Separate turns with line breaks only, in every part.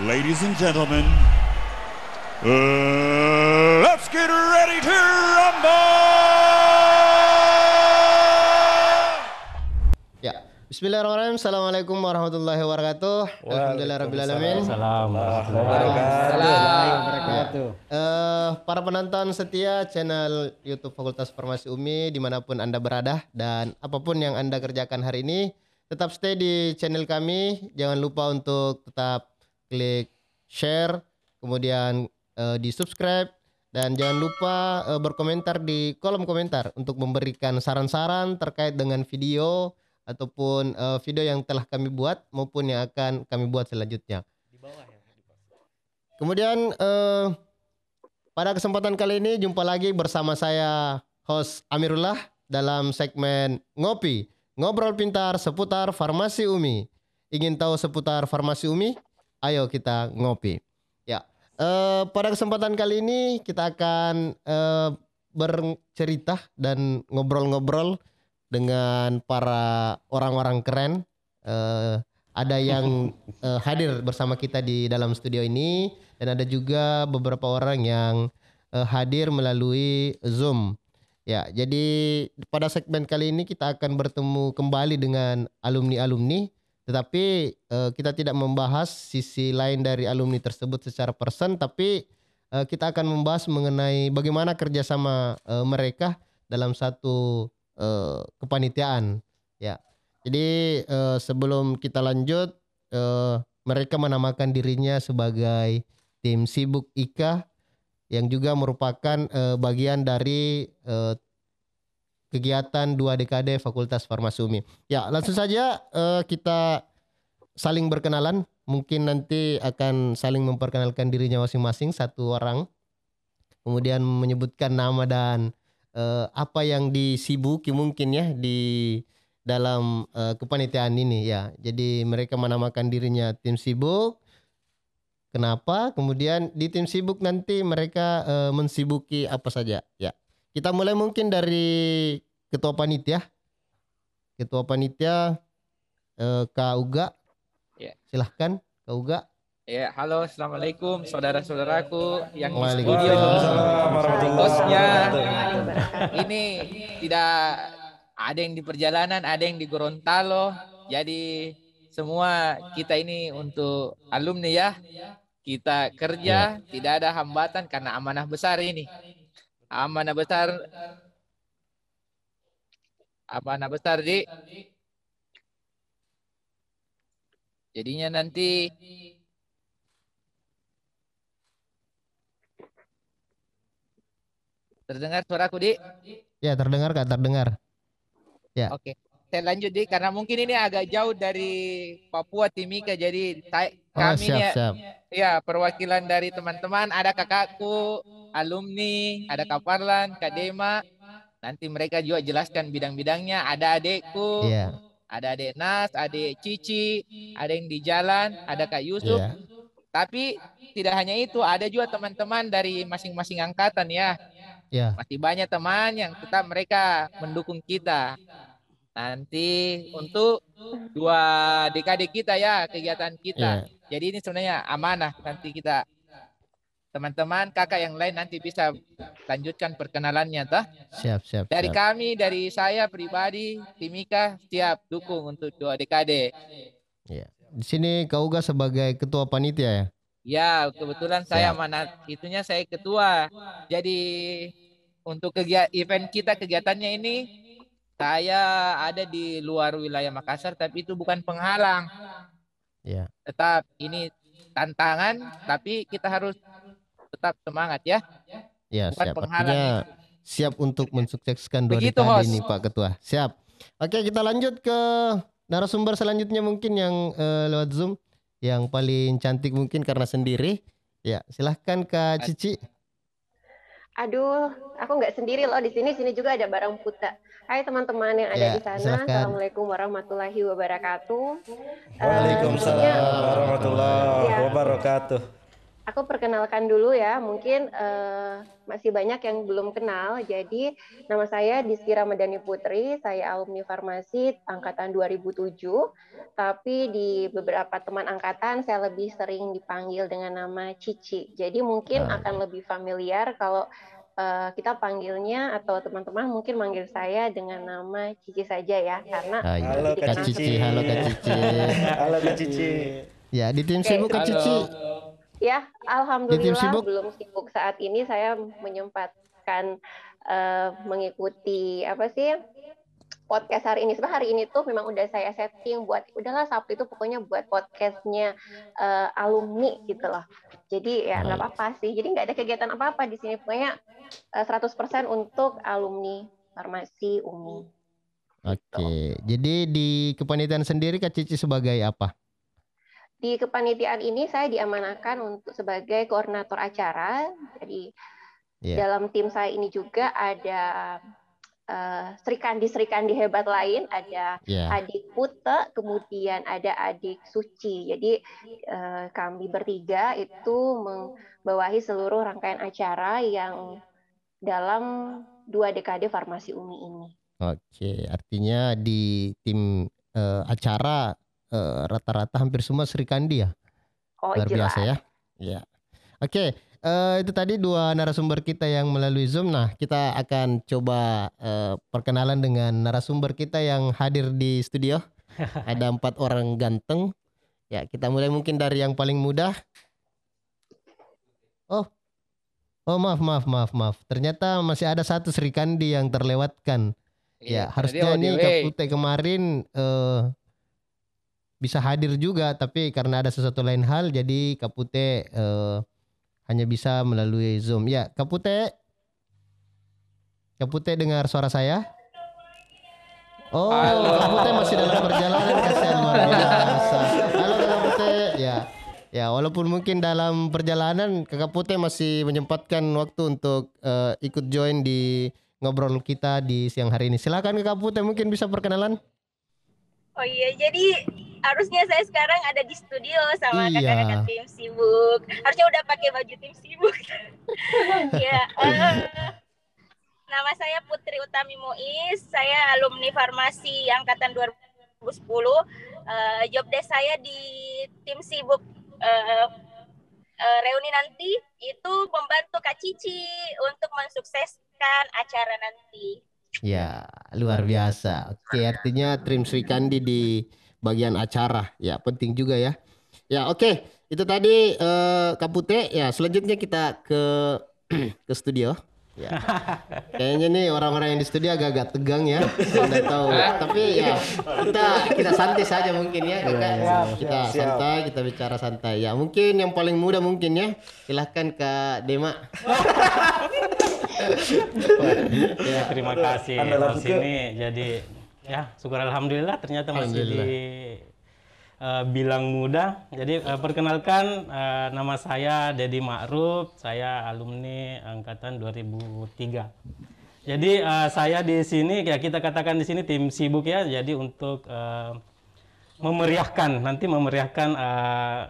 Ladies and gentlemen, uh, let's get ready to rumble!
Ya, Bismillahirrahmanirrahim. Assalamualaikum warahmatullahi wabarakatuh. Alhamdulillahirobbilalamin.
Assalamualaikum
Eh, para penonton setia channel YouTube Fakultas Farmasi UMI di mana pun anda berada dan apa pun yang anda kerjakan hari ini, tetap stay di channel kami. Jangan lupa untuk tetap klik share, kemudian eh, di subscribe dan jangan lupa eh, berkomentar di kolom komentar untuk memberikan saran-saran terkait dengan video ataupun eh, video yang telah kami buat maupun yang akan kami buat selanjutnya. Kemudian eh, pada kesempatan kali ini jumpa lagi bersama saya host Amirullah dalam segmen Ngopi, ngobrol pintar seputar farmasi Umi. Ingin tahu seputar farmasi Umi? Ayo kita ngopi. Ya, eh, pada kesempatan kali ini kita akan eh, bercerita dan ngobrol-ngobrol dengan para orang-orang keren. Eh, ada yang eh, hadir bersama kita di dalam studio ini dan ada juga beberapa orang yang eh, hadir melalui Zoom. Ya, jadi pada segmen kali ini kita akan bertemu kembali dengan alumni-alumni, tetapi eh, kita tidak membahas sisi lain dari alumni tersebut secara person, tapi eh, kita akan membahas mengenai bagaimana kerjasama eh, mereka dalam satu eh, kepanitiaan. Ya, jadi eh, sebelum kita lanjut, eh, mereka menamakan dirinya sebagai tim sibuk Ika yang juga merupakan eh, bagian dari eh, kegiatan dua dekade Fakultas Farmasi Umi. Ya, langsung saja eh, kita saling berkenalan. Mungkin nanti akan saling memperkenalkan dirinya masing-masing satu orang. Kemudian menyebutkan nama dan eh, apa yang disibuki mungkin ya di dalam eh, kepanitiaan ini ya. Jadi mereka menamakan dirinya tim sibuk. Kenapa? Kemudian di tim sibuk nanti mereka eh, mensibuki apa saja ya. Kita mulai mungkin dari ketua panitia. Ketua panitia eh, Kak Uga.
Ya.
Silahkan Kak Uga.
Ya, halo, assalamualaikum saudara-saudaraku yang di studio, hostnya.
wabarakatuh.
Ini tidak ada yang di perjalanan, ada yang di Gorontalo. Jadi semua kita ini untuk alumni ya. Kita kerja, tidak ada hambatan karena amanah besar ini. Amanah besar amanah besar di Jadinya nanti terdengar suaraku di
Ya terdengar Kak terdengar.
Oke, saya lanjut di karena mungkin ini agak jauh dari Papua Timika jadi saya-
Oh
kami
siap
ini
siap.
ya perwakilan dari teman-teman ada kakakku, alumni, ada Kak Parlan, Kak Dema. Nanti mereka juga jelaskan bidang-bidangnya. Ada adekku,
Iya.
ada adek Nas, adek Cici, ada yang di jalan, ada Kak Yusuf.
Iya.
Tapi tidak hanya itu, ada juga teman-teman dari masing-masing angkatan ya.
Iya.
Masih banyak teman yang tetap mereka mendukung kita. Nanti untuk dua dekade kita ya kegiatan kita.
Iya.
Jadi ini sebenarnya amanah nanti kita teman-teman kakak yang lain nanti bisa lanjutkan perkenalannya toh.
Siap siap.
Dari
siap.
kami dari saya pribadi Timika siap dukung untuk dua dekade.
Iya. Di sini Kak Uga sebagai ketua panitia ya.
Ya, kebetulan saya
Siap.
mana itunya saya ketua. Jadi untuk kegiatan event kita kegiatannya ini saya ada di luar wilayah Makassar tapi itu bukan penghalang.
Iya.
Tetap ini tantangan tapi kita harus tetap semangat ya.
Ya
Bukan
siap. Artinya siap untuk mensukseskan dua
Begitu,
dekade
host.
ini Pak Ketua. Siap. Oke kita lanjut ke narasumber selanjutnya mungkin yang eh, lewat Zoom yang paling cantik mungkin karena sendiri. Ya silahkan Kak Cici.
Aduh, aku nggak sendiri loh di sini. Sini juga ada barang puta. Hai teman-teman yang ada
Ya,
di sana.
silakan.
Assalamualaikum warahmatullahi wabarakatuh. Eh,
Waalaikumsalam
intinya-
warahmatullahi
Ya.
wabarakatuh.
Aku perkenalkan dulu ya. Mungkin eh, masih banyak yang belum kenal. Jadi nama saya Diski Ramadhani Putri. Saya alumni farmasi angkatan 2007. Tapi di beberapa teman angkatan saya lebih sering dipanggil dengan nama Cici. Jadi mungkin
Ah.
akan lebih familiar kalau eh, kita panggilnya atau teman-teman mungkin manggil saya dengan nama Cici saja ya. Karena
Ah, iya.
Halo, Kak
Cici,
Cici.
halo Kak Cici.
Halo Kak Cici.
Ya, di tim sibuk Kak
halo.
Ya, alhamdulillah
sibuk?
belum sibuk saat ini. Saya menyempatkan eh, mengikuti apa sih podcast hari ini. Sebab hari ini tuh memang udah saya setting buat udahlah Sabtu itu pokoknya buat podcastnya eh, alumni gitu loh. Jadi ya nggak apa-apa sih. Jadi nggak ada kegiatan apa-apa di sini. Pokoknya eh, 100% untuk alumni farmasi UMI.
Oke. Jadi di kepanitiaan sendiri Kak Cici sebagai apa?
Di kepanitiaan ini saya diamanahkan untuk sebagai koordinator acara. Jadi
Ya.
dalam tim saya ini juga ada eh, serikandi-serikandi hebat lain, ada
Ya.
adik Pute, kemudian ada adik Suci. Jadi eh, kami bertiga itu membawahi seluruh rangkaian acara yang dalam dua dekade farmasi UMI ini.
Oke, artinya di tim eh, acara eh, rata-rata hampir semua Sri Kandi ya.
Oh,
Luar
jelas.
biasa ya. Ya. Oke, eh, itu tadi dua narasumber kita yang melalui Zoom. Nah, kita akan coba eh, perkenalan dengan narasumber kita yang hadir di studio. Ada empat orang ganteng. Ya, kita mulai mungkin dari yang paling muda. Oh, oh maaf maaf maaf maaf. Ternyata masih ada satu Sri Kandi yang terlewatkan. Ya,
Iya, karena
harusnya nih
ODW.
Kapute kemarin eh bisa hadir juga, tapi karena ada sesuatu lain hal, jadi Kapute eh, hanya bisa melalui Zoom. Ya, Kapute, Kapute dengar suara saya? Oh,
Halo.
Kapute masih dalam perjalanan, kasihan luar biasa. Halo Kapute, ya. Ya, walaupun mungkin dalam perjalanan Kakak Putih masih menyempatkan waktu untuk eh, ikut join di ngobrol kita di siang hari ini. Silakan Kakak Putih mungkin bisa perkenalan.
Oh iya, jadi harusnya saya sekarang ada di studio sama
Iya.
kakak-kakak tim sibuk. Harusnya udah pakai baju tim sibuk. ya, nama saya Putri Utami Muiz. Saya alumni farmasi angkatan 2010. Eh, job desk saya di tim sibuk eh, eh, reuni nanti itu membantu Kak Cici untuk mensukseskan acara nanti.
Ya, luar biasa. Oke, artinya Trim Sri Kandi di bagian acara. Ya, penting juga ya. Ya, oke. Itu tadi eh Kak Putih. Ya, selanjutnya kita ke ke studio. Ya. Kayaknya nih orang-orang yang di studio agak-agak tegang ya. Saya nggak tahu. Tapi ya kita kita santai saja mungkin ya, Kakak. Kita
Siap.
santai, kita bicara santai. Ya, mungkin yang paling muda mungkin ya. Silahkan Kak Dema. ya.
Terima kasih di
ke-
sini. Jadi ya syukur alhamdulillah ternyata masih
Alhamdulillah.
di eh, bilang muda. Jadi eh, perkenalkan eh, nama saya Dedi Ma'ruf, saya alumni angkatan 2003. Jadi eh, saya di sini ya kita katakan di sini tim sibuk ya. Jadi untuk eh, memeriahkan nanti memeriahkan eh,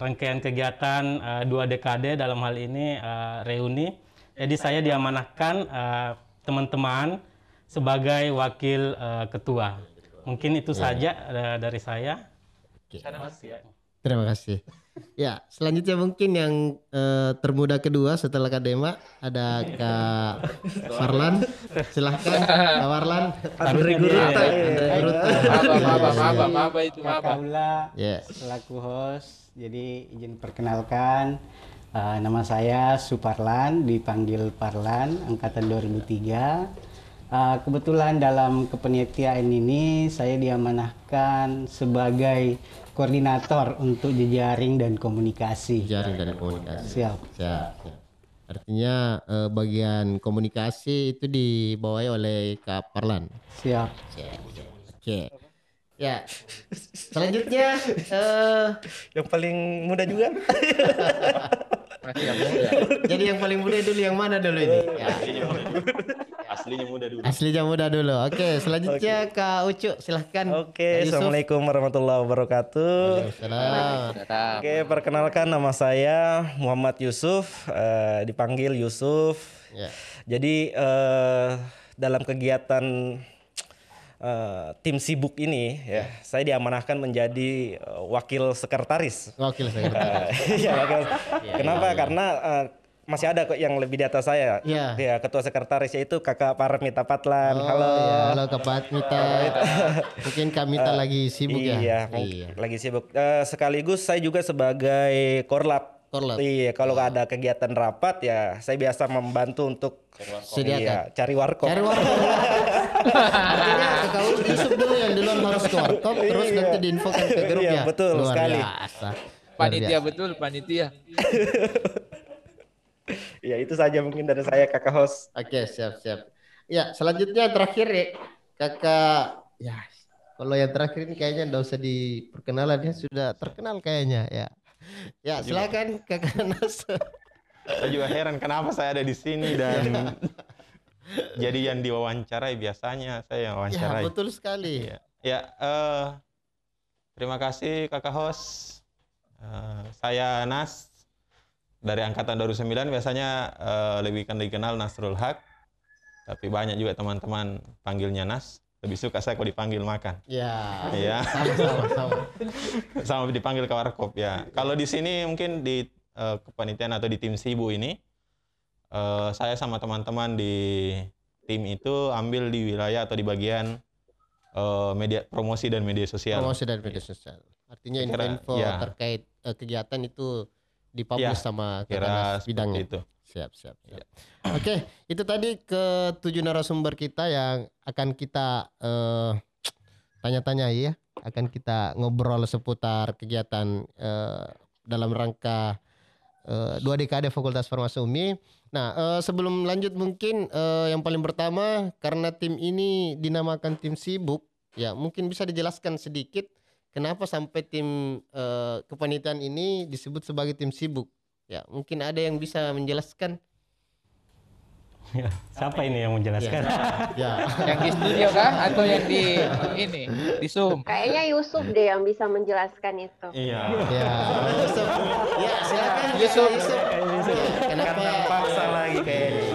rangkaian kegiatan eh, dua dekade dalam hal ini eh, reuni. Jadi saya diamanahkan eh, teman-teman sebagai wakil eh, ketua. Mungkin itu saja eh, dari saya.
Terima kasih. Ya, selanjutnya mungkin yang eh, termuda kedua setelah Kak Dema ada Kak Farlan. Silahkan Kak Farlan.
Andre Guruta.
Andre Guruta.
Apa, apa, apa, apa, apa itu
Kak
apa?
Ya,
selaku host. Jadi izin perkenalkan eh, nama saya Suparlan, dipanggil Parlan, angkatan 2003. Eh, kebetulan dalam kepenitiaan ini saya diamanahkan sebagai koordinator untuk jejaring dan komunikasi.
jaring dan komunikasi.
Siap.
Siap. siap. Artinya eh, bagian komunikasi itu dibawahi oleh Kak Farlan.
Siap.
Siap, siap. Oke. Ya. Selanjutnya eh
Yang paling muda juga.
Masih yang muda.
Jadi yang paling muda dulu yang mana dulu ini? Ya.
Aslinya muda dulu.
Aslinya muda dulu. Oke, selanjutnya Kak Ucu, silahkan.
Oke,
Yusuf.
Assalamualaikum warahmatullahi wabarakatuh. Oke, perkenalkan nama saya Muhammad Yusuf, eh, dipanggil Yusuf.
Ya.
Jadi eh, dalam kegiatan eh, tim sibuk ini ya, saya diamanahkan menjadi eh, wakil sekretaris.
Wakil sekretaris.
Iya, wakil. Kenapa? Karena eh, masih ada kok yang lebih di atas saya.
Iya.
Ya, ketua sekretaris yaitu Kakak Paramita Patlan.
Oh,
Halo.
ya. Halo Kak Patmita. Mungkin Kak Mita lagi sibuk
iya,
ya.
mung- lagi sibuk. Eh, sekaligus saya juga sebagai korlap.
Korlap.
Iya, kalau ada kegiatan rapat ya saya biasa membantu untuk
Sediakan.
iya, cari warkop.
Cari warkop. Artinya Kak Yusuf dulu yang duluan harus ke warkop, terus nanti diinfokan ke grup
Iya,
ya.
betul
Luar
sekali.
Biasa.
Panitia
biasa.
betul, panitia.
ya, itu saja mungkin dari saya Kakak host.
Oke, siap siap. Ya, selanjutnya terakhir ya, kakak. Ya, kalau yang terakhir ini kayaknya nggak usah diperkenalan ya, sudah terkenal kayaknya ya. Ya, silakan kakak Nas.
Saya juga heran kenapa saya ada di sini dan jadi yang diwawancarai biasanya saya yang
Ya,
wawancarai.
betul sekali.
Ya, ya eh, terima kasih kakak host. Eh, saya Nas dari angkatan 2009 biasanya eh, lebih kan dikenal Nasrul Haq. Tapi banyak juga teman-teman panggilnya Nas. Lebih suka saya kalau dipanggil makan.
Ya.
Iya.
Sama sama sama.
sama dipanggil ke warkop ya. Kalau di sini mungkin di eh, kepanitiaan atau di tim Sibu ini eh, saya sama teman-teman di tim itu ambil di wilayah atau di bagian eh, media promosi dan media sosial.
Promosi dari media sosial. Artinya
Kira-
info
ya.
terkait eh, kegiatan itu dipublish
Ya,
sama
Kira
bidangnya.
itu.
Siap, siap, siap. Oke, itu tadi ke tujuh narasumber kita yang akan kita eh, tanya-tanya ya, akan kita ngobrol seputar kegiatan eh, dalam rangka eh, dua dekade Fakultas Farmasi Umi. Nah, eh, sebelum lanjut mungkin eh, yang paling pertama karena tim ini dinamakan tim sibuk, ya mungkin bisa dijelaskan sedikit kenapa sampai tim eh, kepanitiaan ini disebut sebagai tim sibuk. Ya, mungkin ada yang bisa menjelaskan.
Ya, siapa ini yang menjelaskan?
Ya.
Yang di studio kah atau yang di ini di Zoom?
Kayaknya Yusuf deh yang bisa menjelaskan itu.
Iya.
Ya, Yusuf. Ya, silakan
Yusuf.
Kakak Yusuf. Ya, Kenapa?
Paksa lagi kayaknya.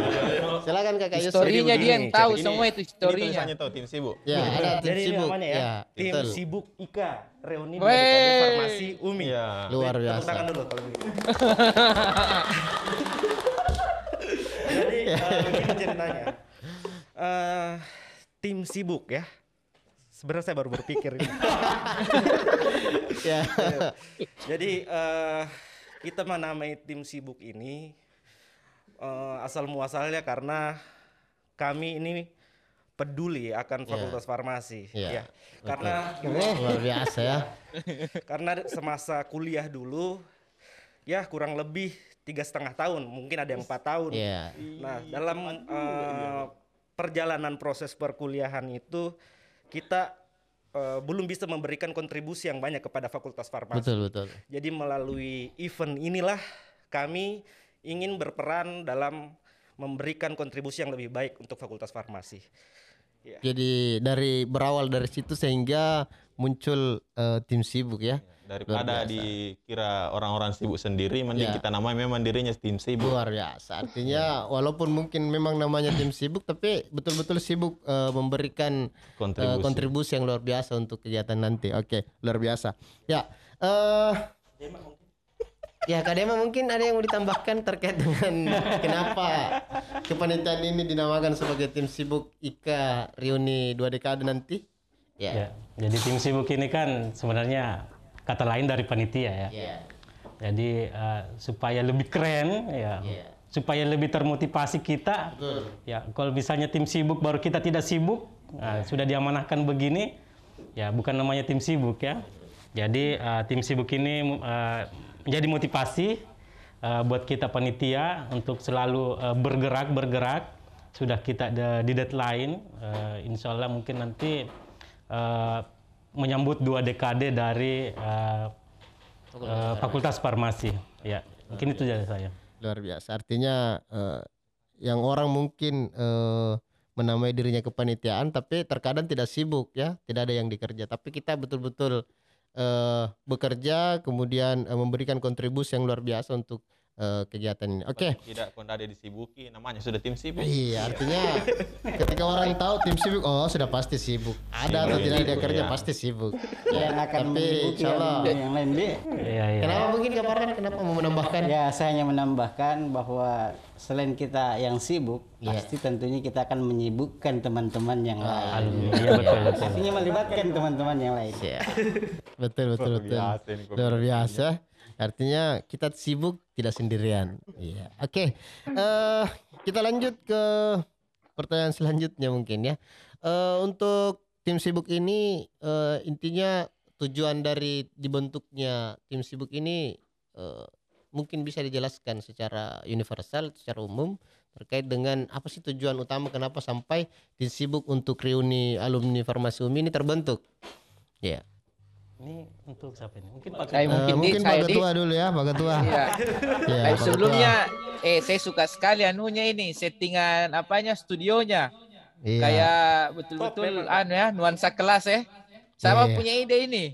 Silakan Kakak Yusuf.
Historinya dia yang tahu
Ini-
semua itu
Ini
historinya.
tulisannya tuh tim Sibu.
Ya, ada tim
Jadi ini
sibuk.
namanya ya,
Ya,
tim
betul.
sibuk Ika reuni
Wey.
dari Farmasi Umi.
Iya.
Luar
Tepuk
biasa.
tangan dulu kalau begitu. Jadi eh, begini ceritanya. Eh, tim sibuk ya. Sebenarnya saya baru berpikir ini.
Ya.
Jadi eh, kita menamai tim sibuk ini eh, asal muasalnya karena kami ini peduli akan Fakultas Farmasi.
Iya.
Ya. Karena
Luar biasa ya.
karena semasa kuliah dulu ya kurang lebih tiga setengah tahun mungkin ada yang empat tahun
Iya.
nah dalam eh, perjalanan proses perkuliahan itu kita eh, belum bisa memberikan kontribusi yang banyak kepada fakultas farmasi
Betul, betul.
jadi melalui event inilah kami ingin berperan dalam memberikan kontribusi yang lebih baik untuk fakultas farmasi
Jadi dari berawal dari situ sehingga muncul eh, tim sibuk ya.
Daripada
biasa.
dikira orang-orang sibuk sendiri, mending
Ya.
kita namai memang dirinya tim sibuk.
Luar biasa. Artinya walaupun mungkin memang namanya tim sibuk tapi betul-betul sibuk eh, memberikan eh,
Kontribusi.
kontribusi yang luar biasa untuk kegiatan nanti. Oke, luar biasa. Ya, eh Ya, Kak Dema mungkin ada yang mau ditambahkan terkait dengan kenapa kepanitiaan ini dinamakan sebagai tim sibuk Ika Reuni dua dekade nanti? Ya.
Ya, jadi tim sibuk ini kan sebenarnya kata lain dari panitia ya.
Ya.
Jadi eh, supaya lebih keren ya,
Iya.
supaya lebih termotivasi kita. Ya, kalau misalnya tim sibuk baru kita tidak sibuk, nah, sudah diamanahkan begini, ya bukan namanya tim sibuk ya. Jadi eh, tim sibuk ini eh, menjadi motivasi eh, buat kita panitia untuk selalu eh, bergerak bergerak. Sudah kita de- di deadline, eh, insya Allah mungkin nanti eh, menyambut dua dekade dari eh, Eh, Fakultas Farmasi. Ya, mungkin itu dari saya.
luar biasa. Artinya eh, yang orang mungkin eh, menamai dirinya kepanitiaan, tapi terkadang tidak sibuk ya, tidak ada yang dikerja. Tapi kita betul-betul bekerja, kemudian eh, memberikan kontribusi yang luar biasa untuk eh, kegiatan ini. Oke.
Tidak kalau ada disibuki, namanya sudah tim sibuk.
Iya, artinya ketika orang tahu tim sibuk, oh sudah pasti sibuk. Ada atau
Sibuk,
tidak dia kerja
ya.
pasti sibuk.
yang akan
tapi
menyibuki
insya Allah.
alumni yang lain deh.
Iya, iya.
Kenapa mungkin Kak Farhan? Kenapa mau menambahkan?
Ya, saya hanya menambahkan bahwa selain kita yang sibuk,
Iya.
pasti tentunya kita akan menyibukkan teman-teman yang lain.
Alumni. Iya, betul, betul.
Artinya melibatkan teman-teman yang lain.
Iya. betul betul
Luar
betul.
biasa ini
Luar biasa. Artinya kita sibuk tidak sendirian. Iya. Oke. Eh kita lanjut ke pertanyaan selanjutnya mungkin ya. Eh untuk tim sibuk ini eh, intinya tujuan dari dibentuknya tim sibuk ini eh, mungkin bisa dijelaskan secara universal, secara umum terkait dengan apa sih tujuan utama kenapa sampai tim sibuk untuk reuni alumni Farmasi Umi ini terbentuk. Ya.
Ini untuk siapa ini? Mungkin pakai
Eh,
mungkin,
mungkin
di, saya
Pak
di.
Ketua dulu ya, Pak Ketua.
Iya.
Ya,
Eh,
Pak
sebelumnya eh saya suka sekali anunya ini settingan apanya studionya.
Ketua. Iya.
Kayak betul-betul anu ya nuansa kelas ya. Sama
Iya.
punya ide ini.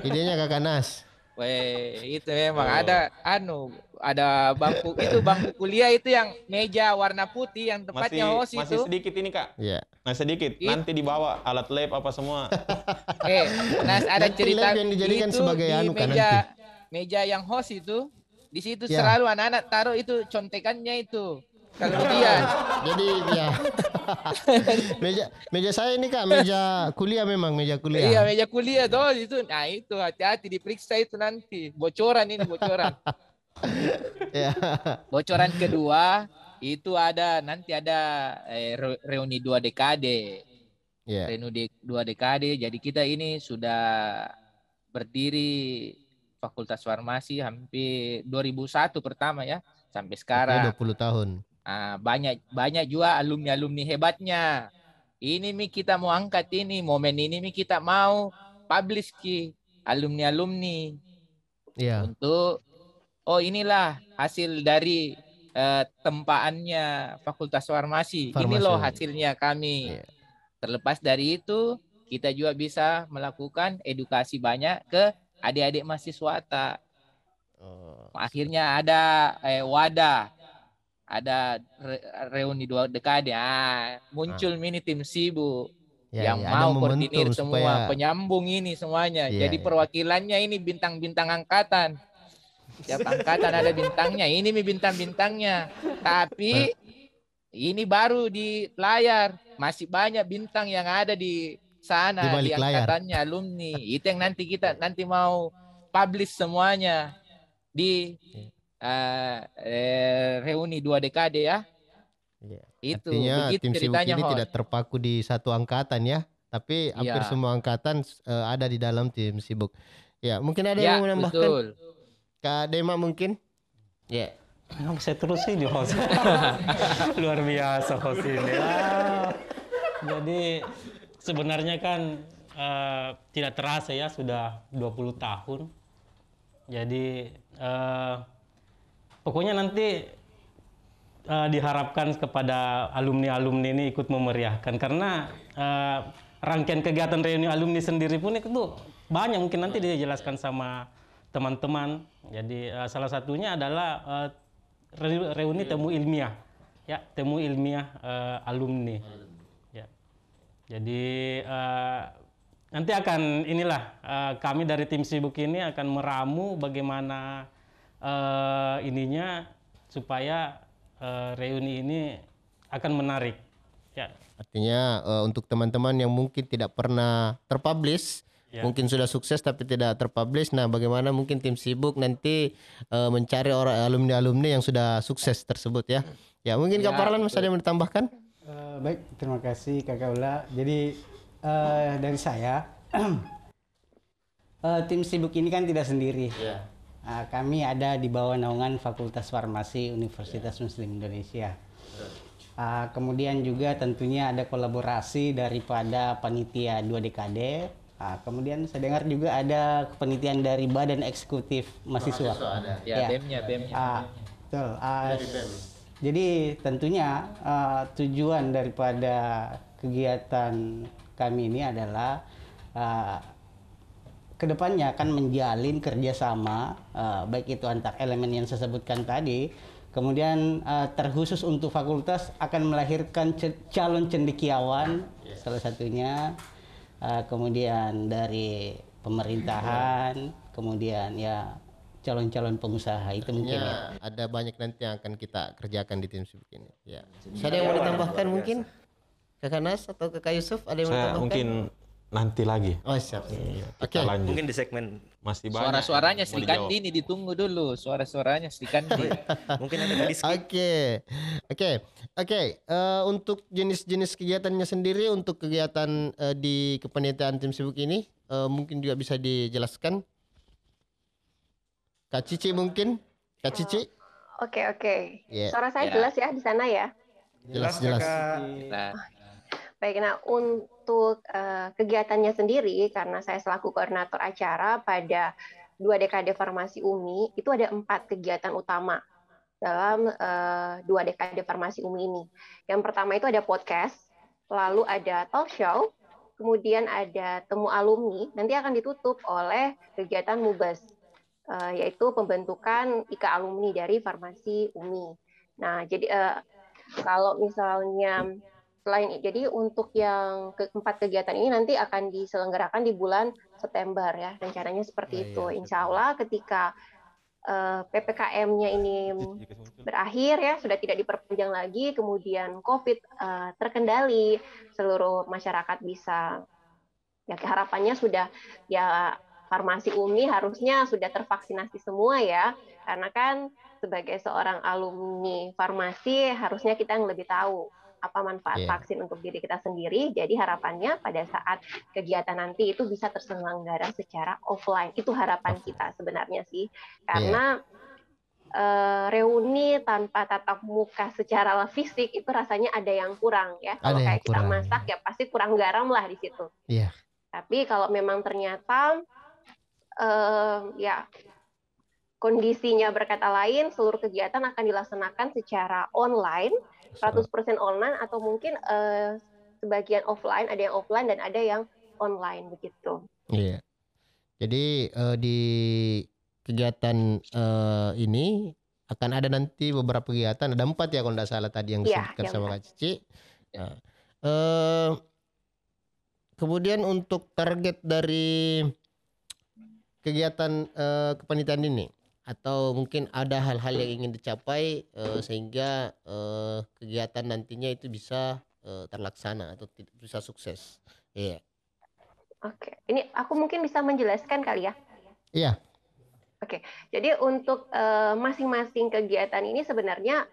idenya Kakak Nas.
Weh, itu memang ada anu ada bangku itu bangku kuliah itu yang meja warna putih yang
Masih
tempatnya host
masih
itu.
sedikit ini kak,
Iya.
masih sedikit.
It-
Nanti dibawa alat lab apa semua.
Eh, Nas ada
Nanti
cerita
lab yang dijadikan
itu
sebagai
di
anu kan
meja
nanti.
meja yang host itu di situ
Ya.
selalu anak-anak taruh itu contekannya itu. Kemudian
Jadi ya. meja meja saya ini Kak, meja kuliah memang meja
Iya
kuliah.
meja kuliah tuh itu. Nah itu hati-hati diperiksa itu nanti. Bocoran ini bocoran.
Ya.
Bocoran kedua itu ada nanti ada eh, re- reuni dua dekade.
Ya.
Reuni dua dekade. Jadi kita ini sudah berdiri Fakultas Farmasi hampir 2001 pertama ya sampai sekarang.
Oke, 20 tahun.
Ah, banyak banyak juga alumni-alumni hebatnya. Ini mi kita mau angkat ini momen ini mi kita mau publish ki alumni-alumni
Iya.
untuk oh inilah hasil dari eh, tempaannya Fakultas Farmasi. Ini
Farmasi.
loh hasilnya kami.
Iya.
Terlepas dari itu kita juga bisa melakukan edukasi banyak ke adik-adik mahasiswa.
Oh.
Akhirnya ada eh, wadah ada re- reuni dua dekade ah muncul mini tim sibuk
Ya,
yang
ya,
mau koordinir
momentum
semua
supaya
penyambung ini semuanya
Iya,
jadi
iya.
perwakilannya ini bintang-bintang angkatan tiap angkatan ada bintangnya ini mi bintang-bintangnya tapi ini baru di layar masih banyak bintang yang ada di sana
Di
di,
balik layar.
angkatannya alumni itu yang nanti kita nanti mau publish semuanya di eh, eh, reuni dua dekade ya
Iya.
itu
Artinya
begitu
tim sibuk
ceritanya
ini
Hon.
tidak terpaku di satu angkatan ya, tapi hampir
Iya.
semua angkatan eh, ada di dalam tim sibuk. Ya, mungkin ada
ya
yang mau menambahkan?
betul
Kak Dema mungkin? Ya.
Kenapa saya terus sih di host? Luar biasa host ini. Ah, jadi sebenarnya kan eh, tidak terasa ya sudah 20 tahun. Jadi eh, pokoknya nanti eh, diharapkan kepada alumni-alumni ini ikut memeriahkan karena eh, rangkaian kegiatan reuni alumni sendiri pun itu banyak mungkin nanti dijelaskan sama teman-teman. Jadi eh, salah satunya adalah re- reuni temu ilmiah, ya temu ilmiah eh, alumni. Ya. Jadi eh, nanti akan inilah eh, kami dari tim sibuk ini akan meramu bagaimana eh, ininya supaya eh, reuni ini akan menarik. Ya,
Artinya eh, untuk teman-teman yang mungkin tidak pernah terpublish,
Ya.
mungkin sudah sukses tapi tidak terpublish. Nah, bagaimana mungkin tim sibuk nanti eh, mencari orang alumni-alumni yang sudah sukses tersebut ya? Ya, mungkin Kak
Ya,
Parlan masih ada yang ditambahkan?
Eh, baik, terima kasih Kakak Ula. Jadi eh, dari saya, eh, tim sibuk ini kan tidak sendiri. Ah, kami ada di bawah naungan Fakultas Farmasi Universitas Muslim Indonesia. Ah, kemudian juga tentunya ada kolaborasi daripada panitia dua dekade. Ah, kemudian saya dengar juga ada kepenitian dari Badan Eksekutif Mahasiswa.
ya
Ya.
BEM-nya BEM-nya
Ah, Betul. Uh, jadi tentunya uh, tujuan daripada kegiatan kami ini adalah uh, ke depannya akan menjalin kerjasama uh, baik itu antar elemen yang saya sebutkan tadi kemudian uh, terkhusus untuk fakultas akan melahirkan calon cendekiawan salah satunya uh, kemudian dari pemerintahan kemudian ya calon-calon pengusaha itu mungkin ya.
ada banyak nanti yang akan kita kerjakan di tim sibuk ini. Ya. Ada yang mau ditambahkan mungkin? Kakak Nas atau kakak Yusuf ada yang mau
Saya
ditambahkan?
mungkin nanti lagi.
oh siap
Iya,
Oke.
lanjut.
Mungkin di segmen
Masih banyak.
Suara-suaranya Sri. Kandi ini ditunggu dulu. Suara-suaranya Sri Kandi.
mungkin ada gadis
Oke, oke, oke. Eh, untuk jenis-jenis kegiatannya sendiri, untuk kegiatan eh, di kepanitiaan tim sibuk ini, eh, mungkin juga bisa dijelaskan. Kak Cici mungkin, Kak Cici,
Oke, oke.
Iya.
Suara saya
Ya.
jelas ya di sana ya?
jelas jelas.
Nah,
Baik, nah untuk eh, kegiatannya sendiri, karena saya selaku koordinator acara pada dua dekade farmasi UMI, itu ada empat kegiatan utama dalam eh, dua dekade farmasi UMI ini. Yang pertama itu ada podcast, lalu ada talk show, kemudian ada temu alumni, nanti akan ditutup oleh kegiatan MUBAS, eh, yaitu pembentukan IKA alumni dari farmasi UMI. Nah, jadi eh, kalau misalnya selain jadi untuk yang keempat kegiatan ini nanti akan diselenggarakan di bulan September ya rencananya seperti
Oh,
itu.
iya,
Insya Allah ketika eh, ppkm-nya ini berakhir ya sudah tidak diperpanjang lagi kemudian COVID eh, terkendali seluruh masyarakat bisa ya harapannya sudah ya farmasi UMI harusnya sudah tervaksinasi semua ya karena kan sebagai seorang alumni farmasi harusnya kita yang lebih tahu apa manfaat
Iya.
vaksin untuk diri kita sendiri. Jadi harapannya pada saat kegiatan nanti itu bisa terselenggara secara offline. Itu harapan kita sebenarnya sih. Karena eh, reuni tanpa tatap muka secara fisik itu rasanya ada yang kurang ya. Kalau
Ada
kayak kita
kurang.
masak ya pasti kurang garam lah di situ.
Iya.
Tapi kalau memang ternyata eh, ya kondisinya berkata lain, seluruh kegiatan akan dilaksanakan secara online, 100% online atau mungkin eh, sebagian offline, ada yang offline dan ada yang online begitu.
Iya. Jadi eh, di kegiatan eh, ini akan ada nanti beberapa kegiatan, ada empat ya kalau tidak salah tadi yang
Iya,
disebutkan
yang
sama Kak Cici. Nah, eh, kemudian untuk target dari kegiatan eh, kepanitiaan ini atau mungkin ada hal-hal yang ingin dicapai eh, sehingga eh, kegiatan nantinya itu bisa eh, terlaksana atau bisa sukses. Iya.
Oke, ini aku mungkin bisa menjelaskan kali ya.
Iya.
Jadi untuk masing-masing kegiatan ini sebenarnya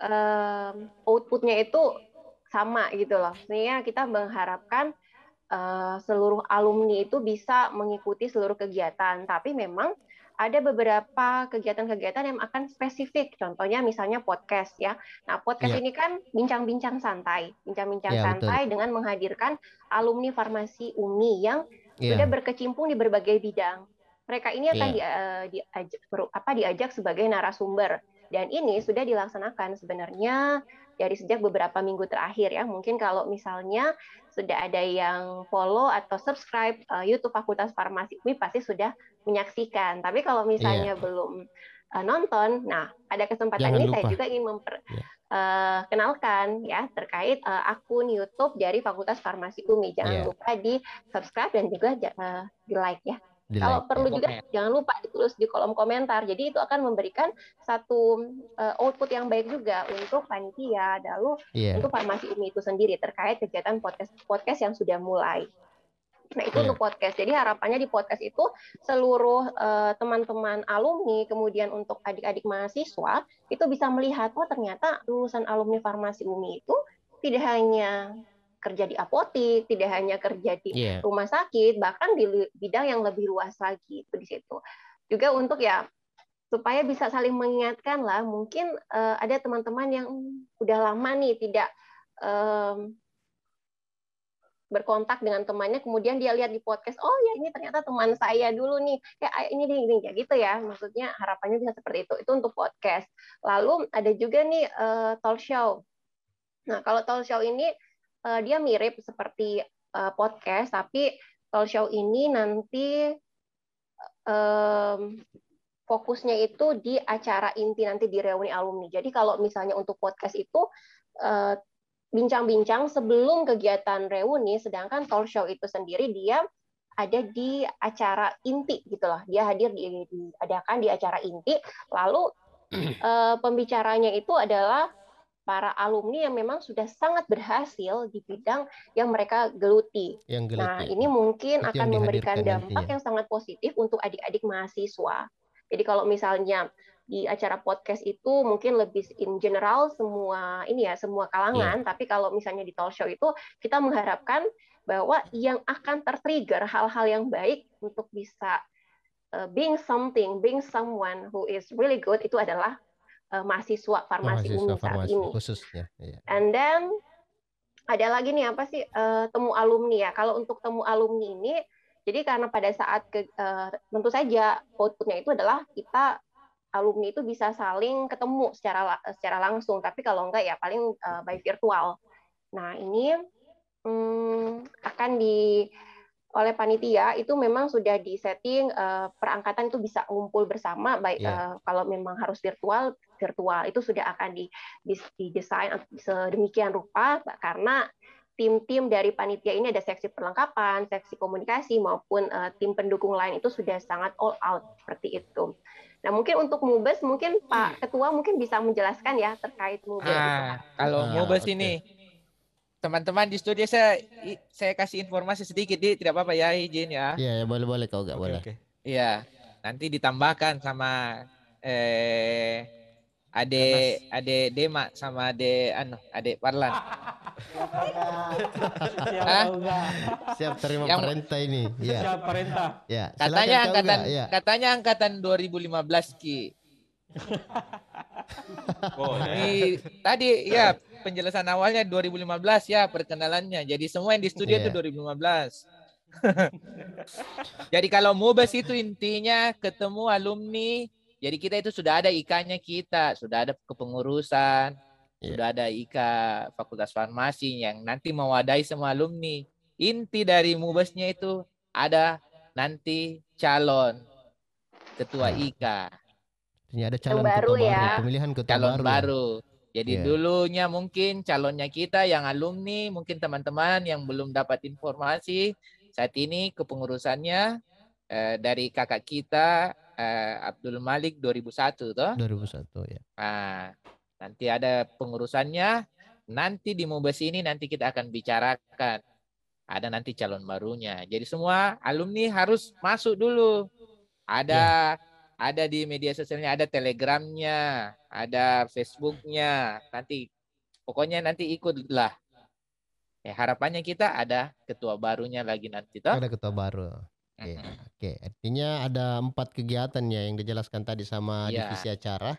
eh, outputnya itu sama gitu loh. Sebenarnya kita mengharapkan eh, seluruh alumni itu bisa mengikuti seluruh kegiatan, tapi memang ada beberapa kegiatan-kegiatan yang akan spesifik. Contohnya misalnya podcast ya. Nah, podcast
Iya.
ini kan bincang-bincang santai, bincang-bincang
betul.
santai dengan menghadirkan alumni farmasi UMI yang
Iya.
sudah berkecimpung di berbagai bidang. Mereka ini akan
Iya.
di, eh, diajak, apa, diajak sebagai narasumber. Dan ini sudah dilaksanakan sebenarnya dari sejak beberapa minggu terakhir ya. Mungkin kalau misalnya sudah ada yang follow atau subscribe eh, YouTube Fakultas Farmasi UMI pasti sudah menyaksikan. Tapi kalau misalnya belum eh, nonton, nah ada kesempatan
Jangan
ini saya
lupa.
juga ingin memper,
Iya.
eh, kenalkan ya terkait eh, akun YouTube dari Fakultas Farmasi UMI. Jangan
Iya.
lupa di subscribe dan juga eh, di like ya.
Di
Kalau
like,
perlu
ya.
juga jangan lupa ditulis di kolom komentar. Jadi itu akan memberikan satu eh, output yang baik juga untuk panitia, lalu
Iya.
untuk farmasi UMI itu sendiri terkait kegiatan podcast podcast yang sudah mulai. Nah itu
Iya.
untuk podcast. Jadi harapannya di podcast itu seluruh eh, teman-teman alumni, kemudian untuk adik-adik mahasiswa itu bisa melihat oh ternyata lulusan alumni farmasi UMI itu tidak hanya kerja di apotik, tidak hanya kerja di
Iya.
rumah sakit, bahkan di bidang yang lebih luas lagi itu di situ. Juga untuk ya supaya bisa saling mengingatkan lah, mungkin eh, ada teman-teman yang "Hmm, udah lama nih tidak em, berkontak dengan temannya kemudian dia lihat di podcast oh ya ini ternyata teman saya dulu nih. Kayak "Ah, ini nih ini kayak gitu ya. Maksudnya harapannya bisa seperti itu. Itu untuk podcast. Lalu ada juga nih eh, talk show. Nah kalau talk show ini eh, dia mirip seperti eh, podcast tapi talk show ini nanti em, fokusnya itu di acara inti nanti di reuni alumni. Jadi kalau misalnya untuk podcast itu eh, bincang-bincang sebelum kegiatan reuni, sedangkan talk show itu sendiri dia ada di acara inti gitu loh. Dia hadir di diadakan di acara inti, lalu eh, pembicaranya itu adalah para alumni yang memang sudah sangat berhasil di bidang yang mereka geluti.
Yang
Nah,
geluti.
ini mungkin
Itu
akan memberikan dampak
nantinya.
yang sangat positif untuk adik-adik mahasiswa. Jadi kalau misalnya di acara podcast itu mungkin lebih in general semua ini ya semua kalangan, tapi kalau misalnya di talk show itu kita mengharapkan bahwa yang akan tertrigger hal-hal yang baik untuk bisa uh, being something, being someone who is really good itu adalah uh, mahasiswa farmasi
Mahasiswa
UNI saat
farmasi
ini.
khususnya. Iya.
And then ada lagi nih apa sih eh, temu alumni ya. Kalau untuk temu alumni ini, jadi karena pada saat ke, eh, tentu saja outputnya itu adalah kita alumni itu bisa saling ketemu secara secara langsung. Tapi kalau enggak ya paling eh, by virtual. Nah ini hmm, akan di oleh panitia itu memang sudah disetting eh, perangkatan itu bisa ngumpul bersama baik
Iya.
eh, kalau memang harus virtual virtual itu sudah akan di, didesain sedemikian rupa karena tim-tim dari panitia ini ada seksi perlengkapan, seksi komunikasi maupun eh, tim pendukung lain itu sudah sangat all out seperti itu. Nah mungkin untuk Mubes mungkin Pak Ketua mungkin bisa menjelaskan ya terkait Mubes.
Ah, kalau
Ah,
Mubes
oke.
ini teman-teman di studio saya saya kasih informasi sedikit di tidak apa-apa ya izin ya.
Iya, ya, boleh boleh kau enggak
Oke,
boleh.
oke.
Iya, nanti ditambahkan sama eh ade ade Dema sama ade anu ade Parlan.
Siap
terima
Yang-
perintah ini. Iya.
Siap perintah.
Ya,
Katanya angkatan?
Iya.
katanya angkatan 2015 Ki.
Oh, ya.
Ini tadi ya penjelasan awalnya 2015 ya perkenalannya. Jadi semua yang di studio itu
Iya.
2015. Jadi kalau Mubes itu intinya ketemu alumni. Jadi kita itu sudah ada IK-nya kita, sudah ada kepengurusan,
Iya.
sudah ada IK Fakultas Farmasi yang nanti mewadahi semua alumni. Inti dari Mubesnya itu ada nanti calon ketua
Nah,
IK.
Ini ada calon
baru
ketua
ya.
baru, pemilihan ketua
calon
baru. ya.
baru. Jadi
Iya.
dulunya mungkin calonnya kita yang alumni, mungkin teman-teman yang belum dapat informasi, saat ini kepengurusannya eh, dari kakak kita eh, Abdul Malik 2001 toh.
2001 ya.
Nah, nanti ada pengurusannya. Nanti di Mubes ini nanti kita akan bicarakan. Ada nanti calon barunya. Jadi semua alumni harus masuk dulu. Ada ada di media sosialnya, ada telegramnya, ada Facebooknya. Nanti pokoknya nanti ikutlah. Ya, harapannya kita ada ketua barunya lagi nanti toh.
Ada ketua baru. Oke,
Mm-mm.
oke. Artinya ada empat kegiatan ya yang dijelaskan tadi sama
Iya.
divisi acara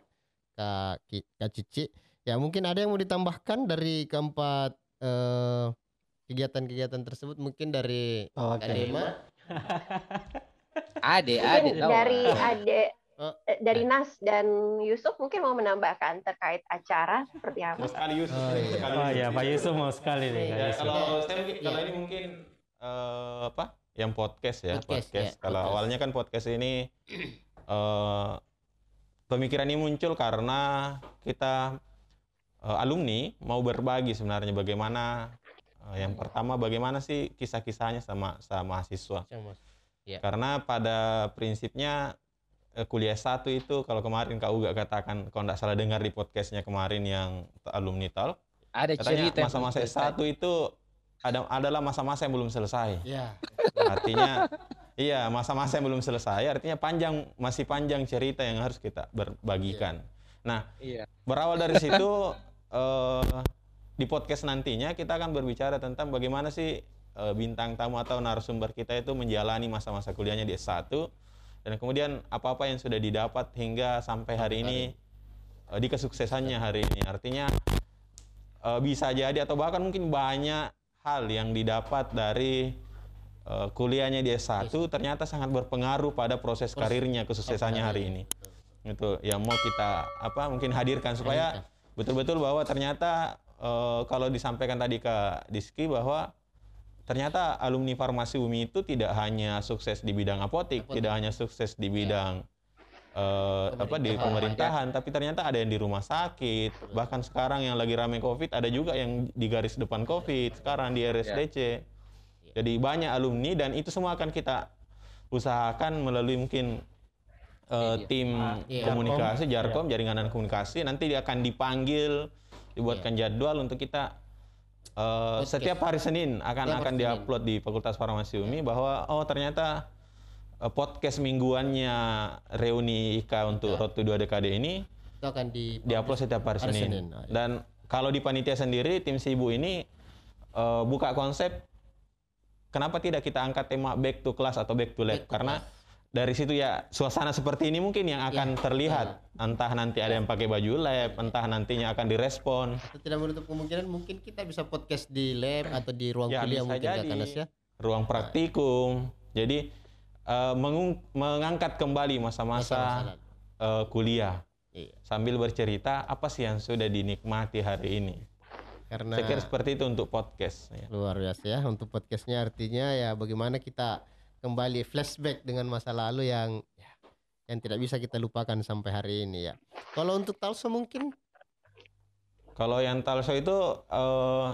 Kak, Kak Cici. Ya mungkin ada yang mau ditambahkan dari keempat eh, kegiatan-kegiatan tersebut mungkin dari
Oke.
Kak Dema.
Ade, ade
Mungkin
tahu.
dari Ade
Oh,
eh, dari Nas dan Yusuf mungkin mau menambahkan terkait acara seperti apa?
Mau sekali Yusuf.
Oh, iya.
sekali
Oh iya,
Yusuf.
Pak Yusuf mau sekali nih.
Ya, kalau saya mungkin- kalau
Iya.
ini mungkin eh, apa? Yang podcast ya,
Podcast,
podcast.
ya,
Kalau
podcast.
awalnya kan podcast ini eh pemikiran ini muncul karena kita eh, alumni mau berbagi sebenarnya bagaimana eh, yang pertama bagaimana sih kisah-kisahnya sama sama mahasiswa.
Iya.
Karena pada prinsipnya eh, kuliah satu itu kalau kemarin kau juga katakan kalau tidak salah dengar di podcastnya kemarin yang alumni talk
Ada
katanya masa-masa
belum selesai.
S1 itu ada adalah masa-masa yang belum selesai.
Ya.
Artinya iya, masa-masa yang belum selesai artinya panjang masih panjang cerita yang harus kita berbagikan. Nah,
Iya.
berawal dari situ eh, di podcast nantinya kita akan berbicara tentang bagaimana sih eh, bintang tamu atau narasumber kita itu menjalani masa-masa kuliahnya di S1 dan kemudian apa-apa yang sudah didapat hingga sampai hari ini eh, di kesuksesannya hari ini. Artinya eh, bisa jadi atau bahkan mungkin banyak hal yang didapat dari kuliahnya di S1 ternyata sangat berpengaruh pada proses karirnya kesuksesannya hari ini. Itu yang mau kita apa mungkin hadirkan supaya betul-betul bahwa ternyata eh, kalau disampaikan tadi ke Diski bahwa ternyata alumni farmasi UMI itu tidak hanya sukses di bidang apotik, tidak hanya sukses di bidang eh, apa di pemerintahan, tapi ternyata ada yang di rumah sakit, bahkan sekarang yang lagi rame COVID ada juga yang di garis depan COVID sekarang di RSDC. Jadi banyak alumni dan itu semua akan kita usahakan melalui mungkin eh, tim
Iya.
komunikasi, Jarkom, jaringan dan komunikasi. Nanti dia akan dipanggil, dibuatkan jadwal untuk kita eh, setiap hari Senin akan
Setiap
akan diupload di Fakultas Farmasi UMI bahwa oh ternyata eh, podcast mingguannya reuni IKA untuk Road to 2 DKD ini
Itu akan di
diupload setiap hari,
Hari
Senin.
Senin, oh, iya.
Dan kalau di panitia sendiri tim Sibu ini eh, buka konsep kenapa tidak kita angkat tema back to class atau back to lab?
Back to
karena dari situ ya suasana seperti ini mungkin yang akan terlihat entah nanti ada yang pakai baju lab entah nantinya akan direspon
Itu tidak menutup kemungkinan mungkin kita bisa podcast di lab atau di ruang
Ya,
kuliah mungkin
jadi.
Kak Anas ya.
ruang praktikum jadi eh, mengung- mengangkat kembali
Masa-masa
eh, kuliah
Iya.
sambil bercerita apa sih yang sudah dinikmati hari ini
Karena
saya kira seperti itu untuk podcast ya.
luar biasa ya untuk podcastnya artinya ya bagaimana kita kembali flashback dengan masa lalu yang ya, yang tidak bisa kita lupakan sampai hari ini ya. Kalau untuk Talso mungkin
Kalau yang Talso itu eh,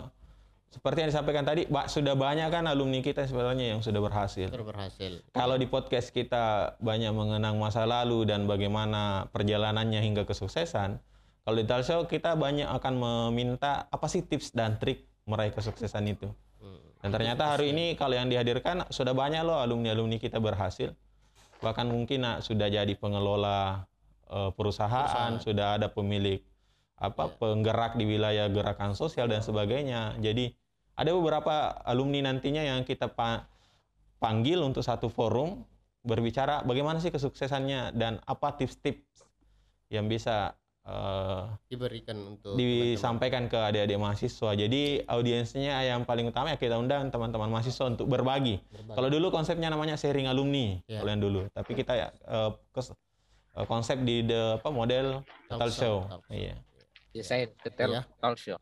seperti yang disampaikan tadi, Mbak, sudah banyak kan alumni kita sebenarnya yang sudah berhasil.
sudah berhasil.
Kalau di podcast kita banyak mengenang masa lalu dan bagaimana perjalanannya hingga kesuksesan, kalau di Talso kita banyak akan meminta apa sih tips dan trik meraih kesuksesan itu. Dan ternyata hari ini kalau yang dihadirkan sudah banyak loh alumni-alumni kita berhasil. Bahkan mungkin ah, sudah jadi pengelola eh, perusahaan, sudah ada pemilik apa penggerak di wilayah gerakan sosial dan sebagainya. Jadi ada beberapa alumni nantinya yang kita pa- panggil untuk satu forum berbicara bagaimana sih kesuksesannya dan apa tips-tips yang bisa eh,
diberikan untuk
disampaikan ke adik-adik mahasiswa. Jadi audiensnya yang paling utama ya kita undang teman-teman mahasiswa untuk berbagi. Kalau dulu konsepnya namanya sharing alumni, kalau yang dulu. Tapi kita ya kes- eh, konsep di the, apa model
Talk
talk
show.
Iya.
Desain detail
Iya.
talk show.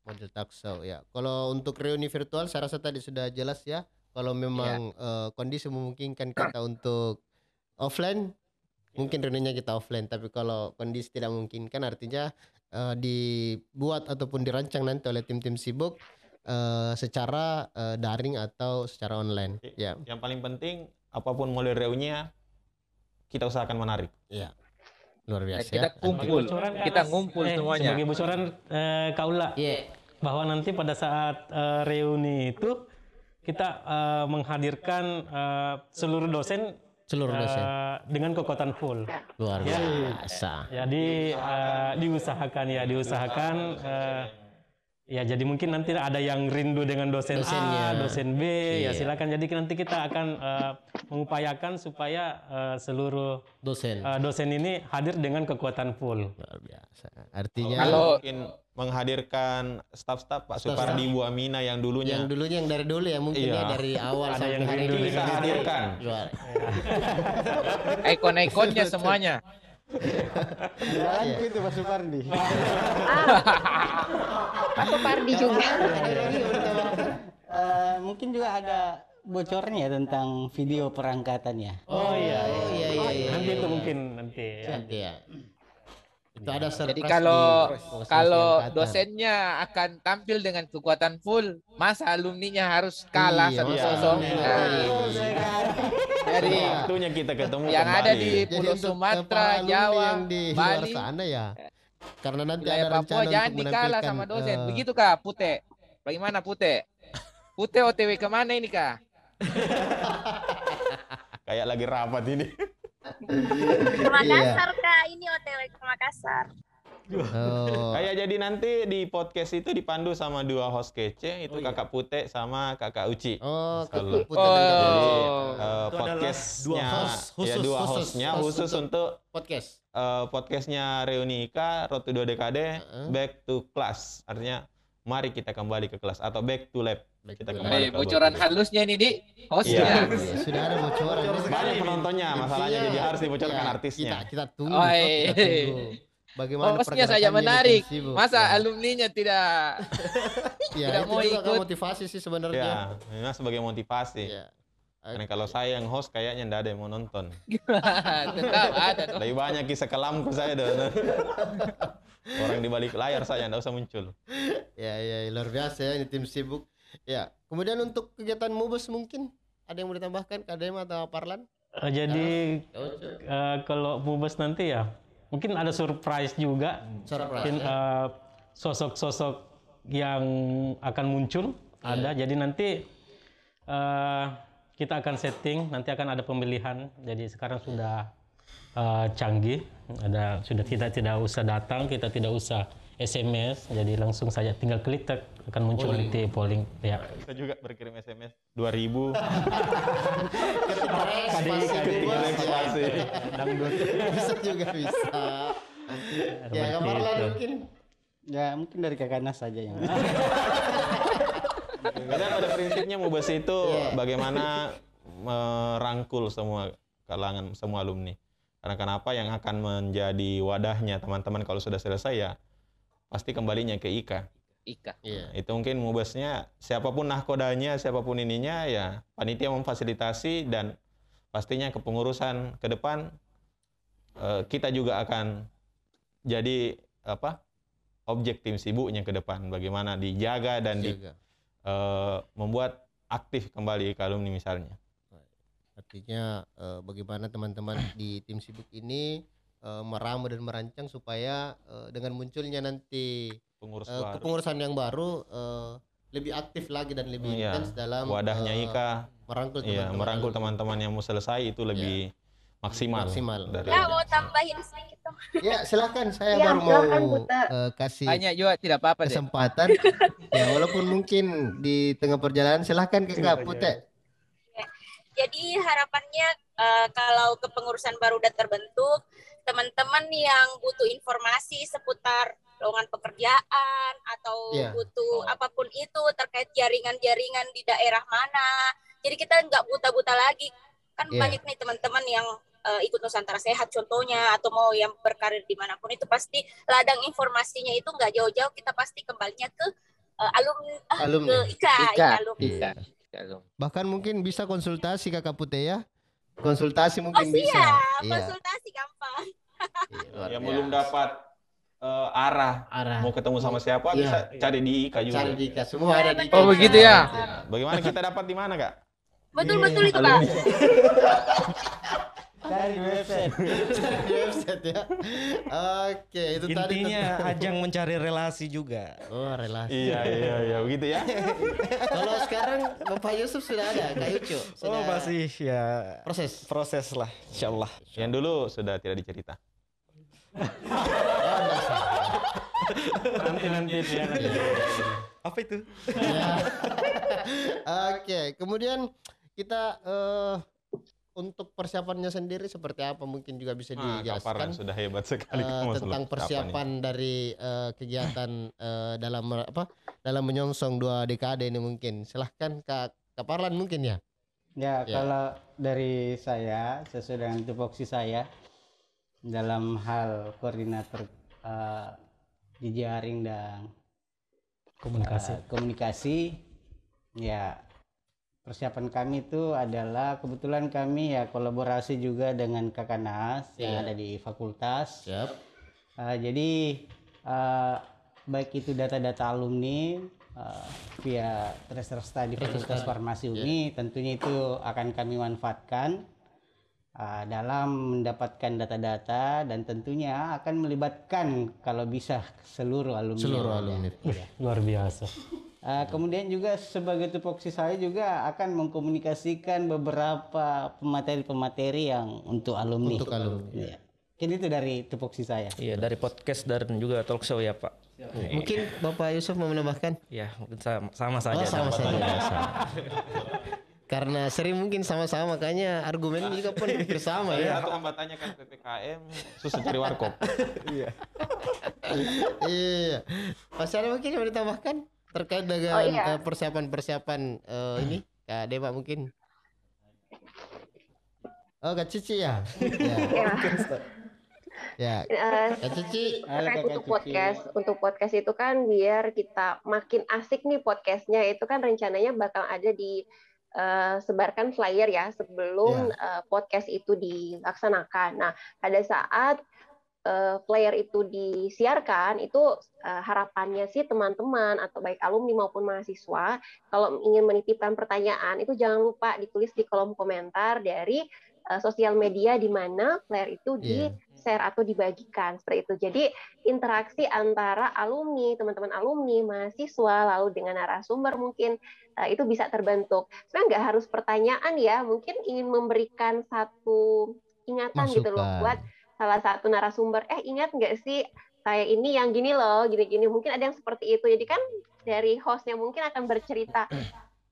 model talk show ya. Kalau untuk reuni virtual saya rasa tadi sudah jelas ya. Kalau memang eh, kondisi memungkinkan kita untuk offline mungkin reuninya kita offline tapi kalau kondisi tidak memungkinkan artinya eh, dibuat ataupun dirancang nanti oleh tim-tim sibuk eh, secara eh, daring atau secara online ya.
Yang paling penting apa pun model reuninya kita usahakan menarik.
Ya. Luar
Dan
biasa
kita
ya.
kumpul,
Bocoran
kita ngumpul
Eh,
semuanya.
Sebagai bocoran eh, Kaula
Iya.
bahwa nanti pada saat eh, reuni itu kita eh, menghadirkan eh, seluruh dosen
Seluruh
eh,
dosen.
dengan kekuatan full.
Luar
Ya.
biasa.
Jadi eh, diusahakan ya, diusahakan eh, ya jadi mungkin nanti ada yang rindu dengan dosen
Dosennya.
A, dosen B, ya
Iya.
silakan. Jadi nanti kita akan eh, mengupayakan supaya eh, seluruh
Dosen.
eh, dosen ini hadir dengan kekuatan full.
Luar biasa. Artinya
Kalau-
mungkin menghadirkan staf-staf Pak
Staf-staf.
Supardi Bu Amina yang dulunya
yang dulunya yang dari dulu ya mungkin
Iya.
ya dari awal
Ada
sampai
yang
hari ini
kita hadirkan.
Ikon-ikonnya semuanya.
Jalanku itu Pak Supardi.
Pak Supardi juga.
Eh, mungkin juga ada bocornya tentang video perangkatannya.
Oh iya,
Oh, iya, iya, iya,
nanti
iya,
itu
iya.
mungkin nanti. ya.
Nanti ya. Itu ada surprise
Jadi kalau
di
kalau dosennya akan tampil dengan kekuatan full, masa alumninya harus kalah
Iya,
satu
masa
sosok.
alumni
Nah. Jadi
waktunya kita ketemu
yang ada
kembali.
di
Jadi
Pulau Sumatera, Jawa,
yang di luar
Bali,
sana ya. Karena nanti
wilayah
ada
Papua
rencana
jangan dikalah sama dosen.
eh,
Begitu kah, Pute? Bagaimana Pute? Pute OTW ke mana ini kah?
Kayak lagi rapat ini.
Ke Makassar kak, ini OTW ke Makassar.
oh,
Kayak jadi nanti di podcast itu dipandu sama dua host kece, itu
Oh, iya.
Kakak Pute sama Kakak Uci.
oh,
Kalau-
dan
Jadi
Oh.
eh,
adalah
podcastnya,
host
ya
khusus,
dua
khusus,
hostnya
host
khusus
untuk-
untuk
podcast.
eh, podcastnya Reunika Road to 2 DKD
Heeh.
Back to Class. Artinya mari kita kembali ke kelas atau Back to Lab. Kita kembali ke
bocoran halusnya ini di hostnya.
Iya.
Iya, sudah ada bocoran.
Banyak penontonnya, masalahnya jadi harus dibocorkan
ya,
artisnya.
Kita, kita tunggu.
Oh, iya.
kita tunggu. Bagaimana
Hostnya saja menarik. Masa
Ya.
alumninya tidak
Ya,
tidak mau
kan
ikut?
motivasi sih
Ya,
sebenarnya.
memang sebagai motivasi.
Ya.
Karena kalau saya yang host kayaknya ndak ada yang mau nonton.
tetap ada dong.
Lebih banyak kisah kelamku saya dan orang di balik layar saya ndak usah muncul.
Ya, ya, luar biasa ya ini tim sibuk. Ya, kemudian untuk kegiatan Mubes mungkin ada yang mau ditambahkan KDM atau Parlan?
Eh, jadi eh, kalau Mubes nanti ya mungkin ada surprise juga.
Surprise,
Mungkin
ya.
eh, sosok-sosok yang akan muncul ada. Jadi nanti eh, kita akan setting, nanti akan ada pemilihan. Jadi sekarang sudah eh, canggih, ada sudah kita tidak usah datang, kita tidak usah SMS, jadi langsung saja tinggal klik tek, akan muncul di polling ya.
Bisa juga berkirim SMS 2000
Kadi,
ketinggalan informasi.
Dangdut.
bisa juga bisa. ya, Parlan
Begitu.
mungkin.
Ya mungkin dari kakak Nas saja yang
Karena pada prinsipnya Mubes itu
Iya.
bagaimana merangkul semua kalangan semua alumni. Karena kenapa yang akan menjadi wadahnya teman-teman kalau sudah selesai ya pasti kembalinya ke IKA.
Ika.
Iya.
Itu mungkin Mubesnya siapa pun nahkodanya, siapa pun ininya ya panitia memfasilitasi dan pastinya kepengurusan ke depan eh, kita juga akan jadi apa? objek tim sibuknya ke depan bagaimana dijaga dan di,
Jaga.
eh, membuat aktif kembali ke alumni misalnya.
Artinya eh, bagaimana teman-teman di tim sibuk ini eh, meramu dan merancang supaya eh, dengan munculnya nanti
Pengurus
eh,
baru.
kepengurusan yang baru eh, lebih aktif lagi dan lebih
Iya.
intens dalam
Wadahnya
eh,
IKA,
merangkul
iya,
teman-teman
merangkul
alumni.
teman-teman yang mau selesai itu lebih maksimal.
Maksimal.
Dari
Ya mau tambahin sedikit dong.
Ya, silakan saya
Ya,
baru
silakan,
mau
Buta.
eh, kasih
Banyak juga tidak apa-apa deh.
kesempatan. ya, walaupun mungkin di tengah perjalanan silahkan Kakak Pute.
Jadi harapannya eh, kalau kepengurusan baru udah terbentuk, teman-teman yang butuh informasi seputar lowongan pekerjaan atau
Iya.
butuh apa pun itu terkait jaringan-jaringan di daerah mana. Jadi kita nggak buta-buta lagi. Kan
Iya.
banyak nih teman-teman yang eh, ikut Nusantara Sehat contohnya atau mau yang berkarir di mana pun itu pasti ladang informasinya itu nggak jauh-jauh kita pasti kembalinya ke eh, alumni ah,
Alumni.
ke IKA,
Ika.
IKA alumni.
Ika.
Bahkan mungkin bisa konsultasi Kakak Pute ya. Konsultasi mungkin
Oh
bisa.
siap,
Iya.
konsultasi gampang.
Iya, luar
yang belum dapat eh, arah
arah
mau ketemu sama siapa
Iya.
bisa cari di IKA juga.
cari di IKA. semua ada di
Oh,
IKA.
begitu ya?
Bagaimana kita dapat di mana kak?
Betul-betul itu, Pak.
Dari website.
Cari di website ya. Oke, itu tadi
Intinya ajang mencari relasi juga.
Oh, relasi.
iya iya iya begitu ya.
Kalau sekarang Bapak Yusuf sudah ada, Kak Yucu.
Oh
Sudah
masih ya
proses.
proses lah, insya Allah.
Yang dulu sudah tidak dicerita.
Nanti nanti ya. nanti.
Apa itu?
Ya. Oke, kemudian kita eh, untuk persiapannya sendiri seperti apa mungkin juga bisa
Ah,
dijelaskan
sudah hebat sekali kamu
tentang persiapan dari eh, kegiatan eh, dalam apa dalam menyongsong dua dekade ini mungkin. Silahkan Kak Kak Parlan mungkin ya.
Ya,
Ya.
kalau dari saya sesuai dengan tupoksi saya dalam hal koordinator eh, jejaring dan
Komunikasi.
eh, komunikasi ya persiapan kami itu adalah kebetulan kami ya kolaborasi juga dengan Kakak Nas yang
Iya.
ada di fakultas.
Siap.
Eh, jadi eh, baik itu data-data alumni eh, via Tracer Study Fakultas Farmasi UNI tentunya itu akan kami manfaatkan eh, dalam mendapatkan data-data dan tentunya akan melibatkan kalau bisa seluruh alumni.
Seluruh alumni.
Iya.
Luar biasa.
Eh, kemudian juga sebagai tupoksi saya juga akan mengkomunikasikan beberapa pemateri-pemateri yang untuk alumni.
Untuk alumni.
Iya. Mungkin itu dari tupoksi saya.
Iya dari podcast dan juga talk show ya Pak.
Mungkin Bapak Yusuf mau menambahkan?
Ya mungkin sama, sama saja.
Oh, sama saja. sama. Karena sering mungkin sama-sama makanya argumen juga pun hampir sama ya.
Satu hambatannya kan PPKM susah cari warkop.
iya. Mas ada mungkin yang mau ditambahkan? Terkait dengan
Oh, iya.
eh, persiapan-persiapan eh, ini Kak Dewa mungkin. Oh Kak Cici ya. ya.
Ya.
ya.
Eh,
Kak Cici.
terkait untuk podcast untuk podcast itu kan biar kita makin asik nih podcastnya itu kan rencananya bakal ada di eh, sebarkan flyer ya sebelum eh, podcast itu dilaksanakan. Nah pada saat eh, flyer itu disiarkan itu eh, harapannya sih teman-teman atau baik alumni maupun mahasiswa kalau ingin menitipkan pertanyaan itu jangan lupa ditulis di kolom komentar dari eh, sosial media di mana flyer itu di
Iya.
share atau dibagikan seperti itu. Jadi interaksi antara alumni, teman-teman alumni, mahasiswa, lalu dengan narasumber mungkin uh, itu bisa terbentuk. Sebenarnya nggak harus pertanyaan ya, mungkin ingin memberikan satu ingatan gitu loh buat salah satu narasumber. Eh ingat nggak sih saya ini yang gini loh, gini-gini. Mungkin ada yang seperti itu. Jadi kan dari hostnya mungkin akan bercerita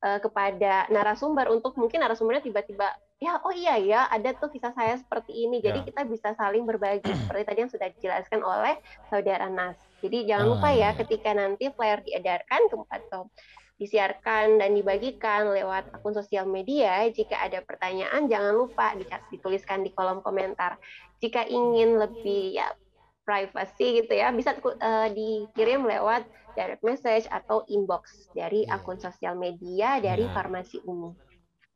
uh, kepada narasumber untuk mungkin narasumbernya tiba-tiba ya oh iya ya ada tuh kisah saya seperti ini jadi
Ya.
kita bisa saling berbagi seperti tadi yang sudah dijelaskan oleh saudara Nas jadi jangan
Ah,
lupa
iya.
ya ketika nanti flyer diedarkan ke- atau disiarkan dan dibagikan lewat akun sosial media jika ada pertanyaan jangan lupa dituliskan di kolom komentar jika ingin lebih ya privacy gitu ya bisa eh, dikirim lewat direct message atau inbox dari
Iya.
akun sosial media dari
Iya.
farmasi umum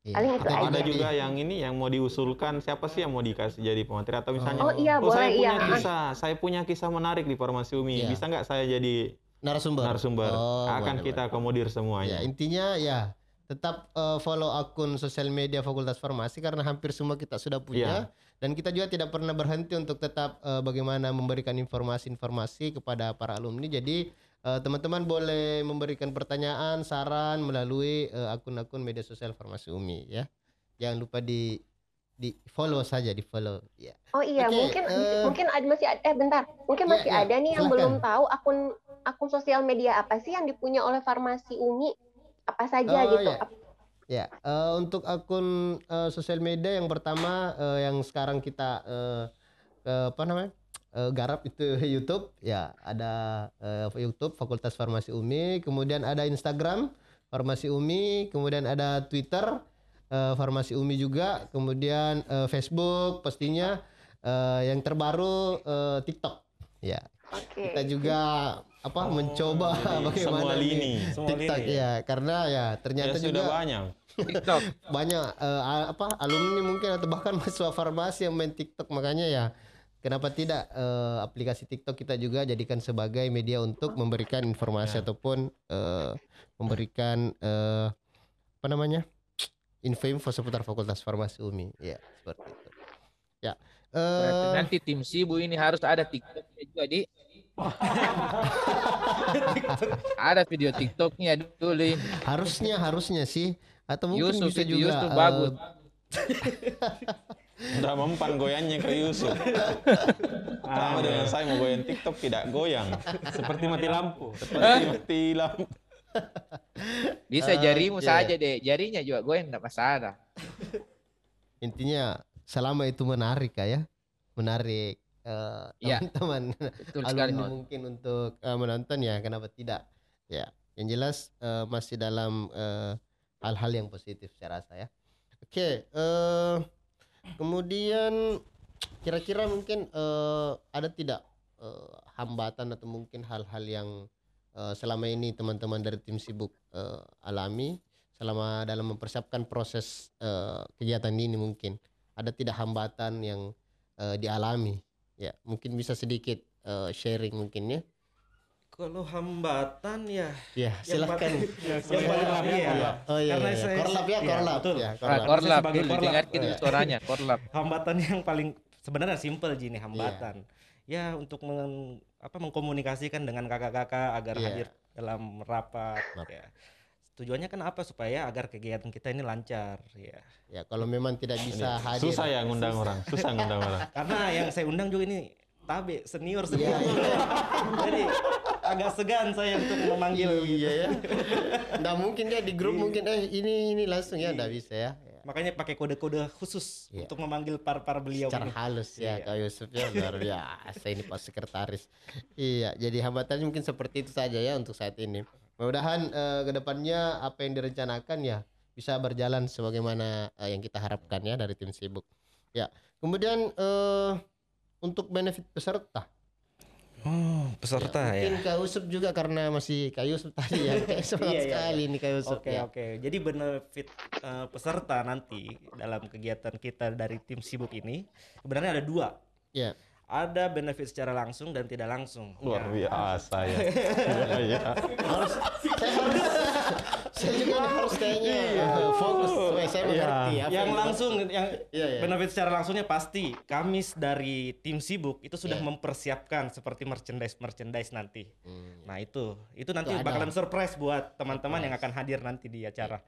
Iya.
Paling itu
Atau
aja.
Ada juga yang ini yang mau diusulkan siapa sih yang mau dikasih jadi pemateri atau misalnya
Oh iya
"Oh, saya
boleh
punya
iya.
kisah, saya punya kisah menarik di Farmasi Umi.
Iya.
Bisa nggak saya jadi
narasumber.
narasumber?
Oh,
Akan
boleh,
kita
boleh.
akomodir
Ya,
semuanya.
intinya ya tetap eh, follow akun sosial media Fakultas Farmasi karena hampir semua kita sudah punya dan kita juga tidak pernah berhenti untuk tetap eh, bagaimana memberikan informasi-informasi kepada para alumni. Jadi eh, teman-teman boleh memberikan pertanyaan, saran melalui eh, akun-akun media sosial Farmasi Umi ya. Jangan lupa di di follow saja, di follow ya.
Oh iya,
Oke,
mungkin
eh,
mungkin ada masih ada, eh bentar, mungkin
Ya,
masih
ya,
ada nih yang belum tahu akun akun sosial media apa sih yang dipunya oleh Farmasi Umi apa saja
Oh,
gitu.
ya. Ya, eh, untuk akun eh, sosial media yang pertama eh, yang sekarang kita eh, eh, apa namanya garap itu YouTube, ya ada eh, YouTube Fakultas Farmasi Umi, kemudian ada Instagram Farmasi Umi, kemudian ada Twitter eh, Farmasi Umi juga, kemudian eh, Facebook pastinya eh, yang terbaru eh, TikTok, ya
Oke.
kita juga apa mencoba
jadi
bagaimana
semua lini.
Semua
TikTok
lini.
ya karena ya
Ya
ternyata
sudah
juga
banyak.
TikTok.
banyak a- apa alumni mungkin atau bahkan mahasiswa farmasi yang main TikTok makanya ya kenapa tidak eh, aplikasi TikTok kita juga jadikan sebagai media untuk memberikan informasi ataupun eh, memberikan eh, apa namanya info-info seputar Fakultas Farmasi Umi ya seperti itu ya
Berarti
eh
nanti tim Sibu ini harus ada TikTok juga di. ada video TikToknya dulu ini.
harusnya harusnya sih atau mungkin
Yusuf
bisa juga
Yusuf
eh,
bagus.
Udah mempan goyangnya ke Yusuf. Sama dengan saya mau goyang TikTok tidak goyang.
Seperti mati lampu.
Seperti mati lampu.
Bisa jarimu
iya.
saja deh, jarinya juga gue enggak masalah.
intinya selama itu menarik ya menarik eh,
Iya.
teman-teman.
Betul sekali.
alumni mungkin untuk eh, menonton ya kenapa tidak? Ya yang jelas eh, masih dalam hal-hal yang positif saya rasa ya. Oke eh kemudian kira-kira mungkin eh, ada tidak eh, hambatan atau mungkin hal-hal yang eh, selama ini teman-teman dari tim sibuk eh, alami selama dalam mempersiapkan proses eh, kegiatan ini mungkin ada tidak hambatan yang eh, dialami ya mungkin bisa sedikit eh, sharing mungkin ya
Kalau hambatan ya
ya silahkan
paling- yang paling lama ya.
oh iya,
Karena
iya.
saya-
korlap ya
iya,
korlap
betul.
ya
Ah,
korlap
korlap
sebagai
dulu,
korlap.
dengar gitu
Iya.
suaranya, korlap.
hambatan yang paling sebenarnya simple Ji nih hambatan. Ya untuk meng- apa mengkomunikasikan dengan kakak-kakak agar
Iya.
hadir dalam rapat
Rapat.
ya. Tujuannya kan apa supaya agar kegiatan kita ini lancar ya.
ya kalau memang tidak bisa hadir
Susah ya ngundang orang. Susah ngundang orang.
Karena yang saya undang juga ini tabe senior
Iya,
senior. Jadi agak segan saya untuk memanggil
iya ya nggak mungkin dia di grup mungkin eh ini ini langsung ya nggak bisa ya Ya.
Makanya pakai kode-kode khusus
Iya.
untuk memanggil para-para beliau
secara
ini.
halus ya
Iya.
Kak Yusuf ya luar biasa ini Pak Sekretaris iya jadi hambatannya mungkin seperti itu saja ya untuk saat ini Mudah-mudahan eh, ke depannya apa yang direncanakan ya bisa berjalan sebagaimana eh, yang kita harapkan ya dari tim sibuk. Ya, kemudian eh, untuk benefit peserta.
Oh, peserta ya.
Mungkin Kak Usup juga karena masih Kak Yusuf tadi ya. Kayak semangat
Iya, iya,
sekali
iya.
nih Kak Yusuf.
Oke
ya.
oke. Jadi benefit eh, peserta nanti dalam kegiatan kita dari tim sibuk ini sebenarnya ada dua.
Ya.
Ada benefit secara langsung dan tidak langsung.
Luar
Ya.
biasa ya. Iya, iya.
Harus saya harus saya juga harus kayaknya eh, fokus saya mengerti
yang langsung yang
Iya, iya.
benefit secara langsungnya pasti kami dari tim sibuk itu sudah
Iya.
mempersiapkan seperti merchandise merchandise nanti. Nah itu itu nanti
Itu
bakalan surprise buat teman-teman yang akan hadir nanti di acara.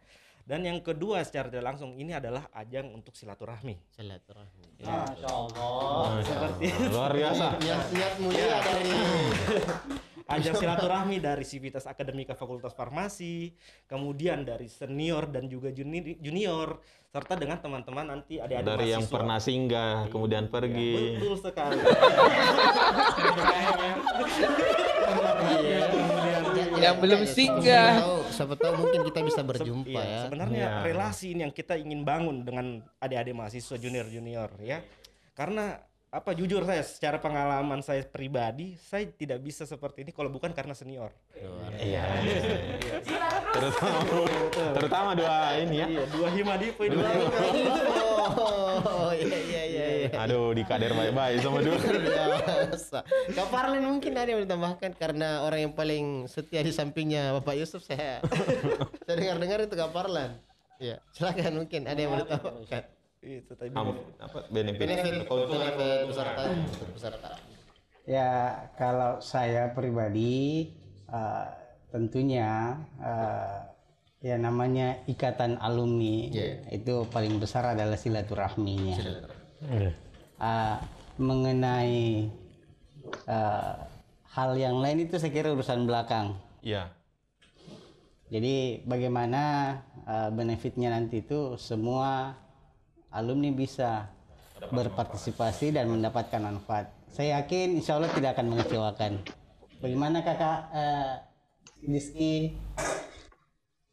Dan yang kedua secara tidak langsung ini adalah ajang untuk silaturahmi.
Silaturahmi.
Ya.
Allah.
Seperti
Luar biasa.
Niat-niat mulia dari
ajang silaturahmi dari Civitas Akademika Fakultas Farmasi, kemudian dari senior dan juga juni- junior, serta dengan teman-teman nanti adik-adik
Dari yang pernah singgah, kemudian pergi.
Betul sekali. Iya, kemudian
Yang belum singgah.
Siapa tahu, siapa tahu mungkin kita bisa berjumpa
Iya,
ya.
Sebenarnya
Iya.
relasi ini yang kita ingin bangun dengan adik-adik mahasiswa junior-junior ya. Karena apa jujur saya secara pengalaman saya pribadi saya tidak bisa seperti ini kalau bukan karena senior.
Iya. Terutama, terutama dua ini ya.
Iya, dua Himadipo ini.
Oh, iya iya iya. iya.
Aduh, dikader baik-baik sama dua.
biasa. Kak Parlin mungkin ada yang ditambahkan karena orang yang paling setia di sampingnya Bapak Yusuf saya. saya dengar-dengar itu Kak Parlan. Iya, silakan mungkin ada yang mau ditambahkan.
Itu tadi.
Apa benefit?
Benefit, peserta, peserta.
Ya, kalau saya pribadi eh, tentunya eh, ya namanya ikatan alumni
Iya.
itu paling besar adalah silaturahminya. Eh, mengenai eh, hal yang lain itu saya kira urusan belakang.
Iya.
Jadi bagaimana eh, benefitnya nanti itu semua alumni bisa berpartisipasi dan mendapatkan manfaat. Saya yakin insya Allah tidak akan mengecewakan. Bagaimana kakak eh, Rizky?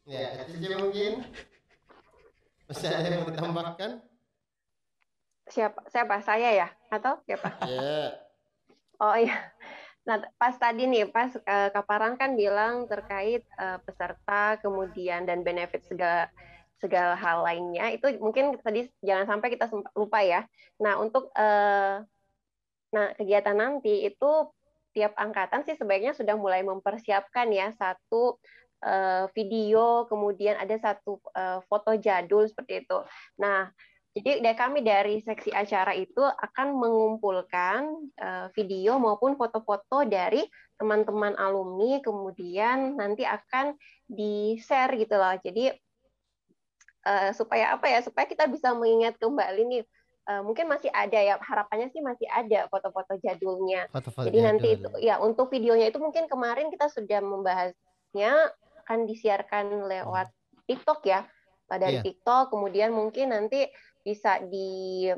Ya, kecil mungkin. Masih ada yang mau ditambahkan?
Siapa? Siapa? Saya ya? Atau siapa?
Ya.
Oh iya. Nah, pas tadi nih, pas eh, Kaparang kan bilang terkait eh, peserta, kemudian dan benefit segala segala hal lainnya, itu mungkin tadi jangan sampai kita lupa ya. Nah, untuk eh, nah kegiatan nanti itu tiap angkatan sih sebaiknya sudah mulai mempersiapkan ya satu video, kemudian ada satu foto jadul seperti itu. Nah, jadi dari kami dari seksi acara itu akan mengumpulkan eh, video maupun foto-foto dari teman-teman alumni, kemudian nanti akan di-share gitu loh. Jadi eh, supaya apa ya? Supaya kita bisa mengingat kembali nih. eh, mungkin masih ada ya harapannya sih masih ada foto-foto jadulnya.
Foto-foto
Jadi nanti itu
jadul.
ya untuk videonya itu mungkin kemarin kita sudah membahasnya akan disiarkan lewat TikTok ya dari
Iya.
TikTok kemudian mungkin nanti bisa di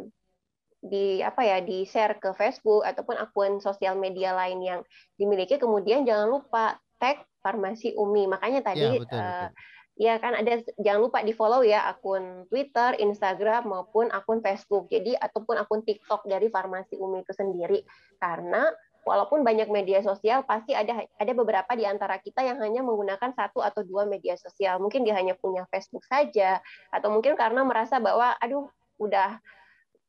di apa ya di share ke Facebook ataupun akun sosial media lain yang dimiliki. Kemudian jangan lupa tag farmasi Umi. Makanya tadi
Ya, betul, betul.
ya kan ada jangan lupa di follow ya akun Twitter, Instagram maupun akun Facebook. Jadi ataupun akun TikTok dari farmasi Umi itu sendiri. Karena walaupun banyak media sosial pasti ada ada beberapa di antara kita yang hanya menggunakan satu atau dua media sosial mungkin dia hanya punya Facebook saja atau mungkin karena merasa bahwa aduh udah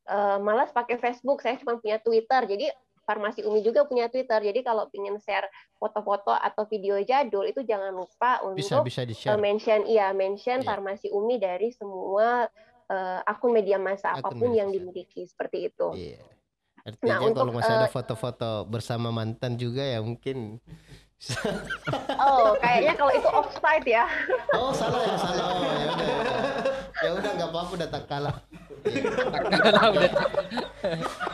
eh, malas pakai Facebook saya cuma punya Twitter jadi farmasi Umi juga punya Twitter jadi kalau ingin share foto-foto atau video jadul itu jangan lupa
Bisa
untuk
bisa
eh,
di-share.
mention iya mention
Iya.
farmasi Umi dari semua eh, akun media massa
Akun
apa pun
media
yang dimiliki seperti itu.
Iya. Artinya
Nah, untuk,
kalau masih ada
eh,
foto-foto bersama mantan juga ya mungkin
Oh, kayaknya kalau itu offside ya.
Oh salah ya salah. Oh, ya udah. ya udah. Ya udah nggak apa-apa udah tak kalah.
Kalah udah.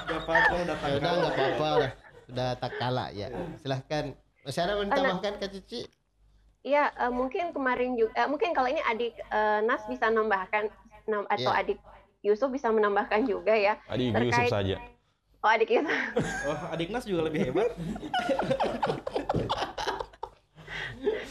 Gak apa-apa udah
Ya udah nggak apa-apa udah. Udah tak kalah ya. Silahkan. Masih ada yang mau ditambahkan Kak Cici?
Iya, eh, mungkin kemarin juga eh, mungkin kalau ini adik eh, Nas bisa nambahkan nam- atau
Iya.
adik Yusuf bisa menambahkan juga ya.
Adik
Terkait-
Yusuf saja.
Oh, adik Yusuf.
Oh, adik Nas juga lebih hebat.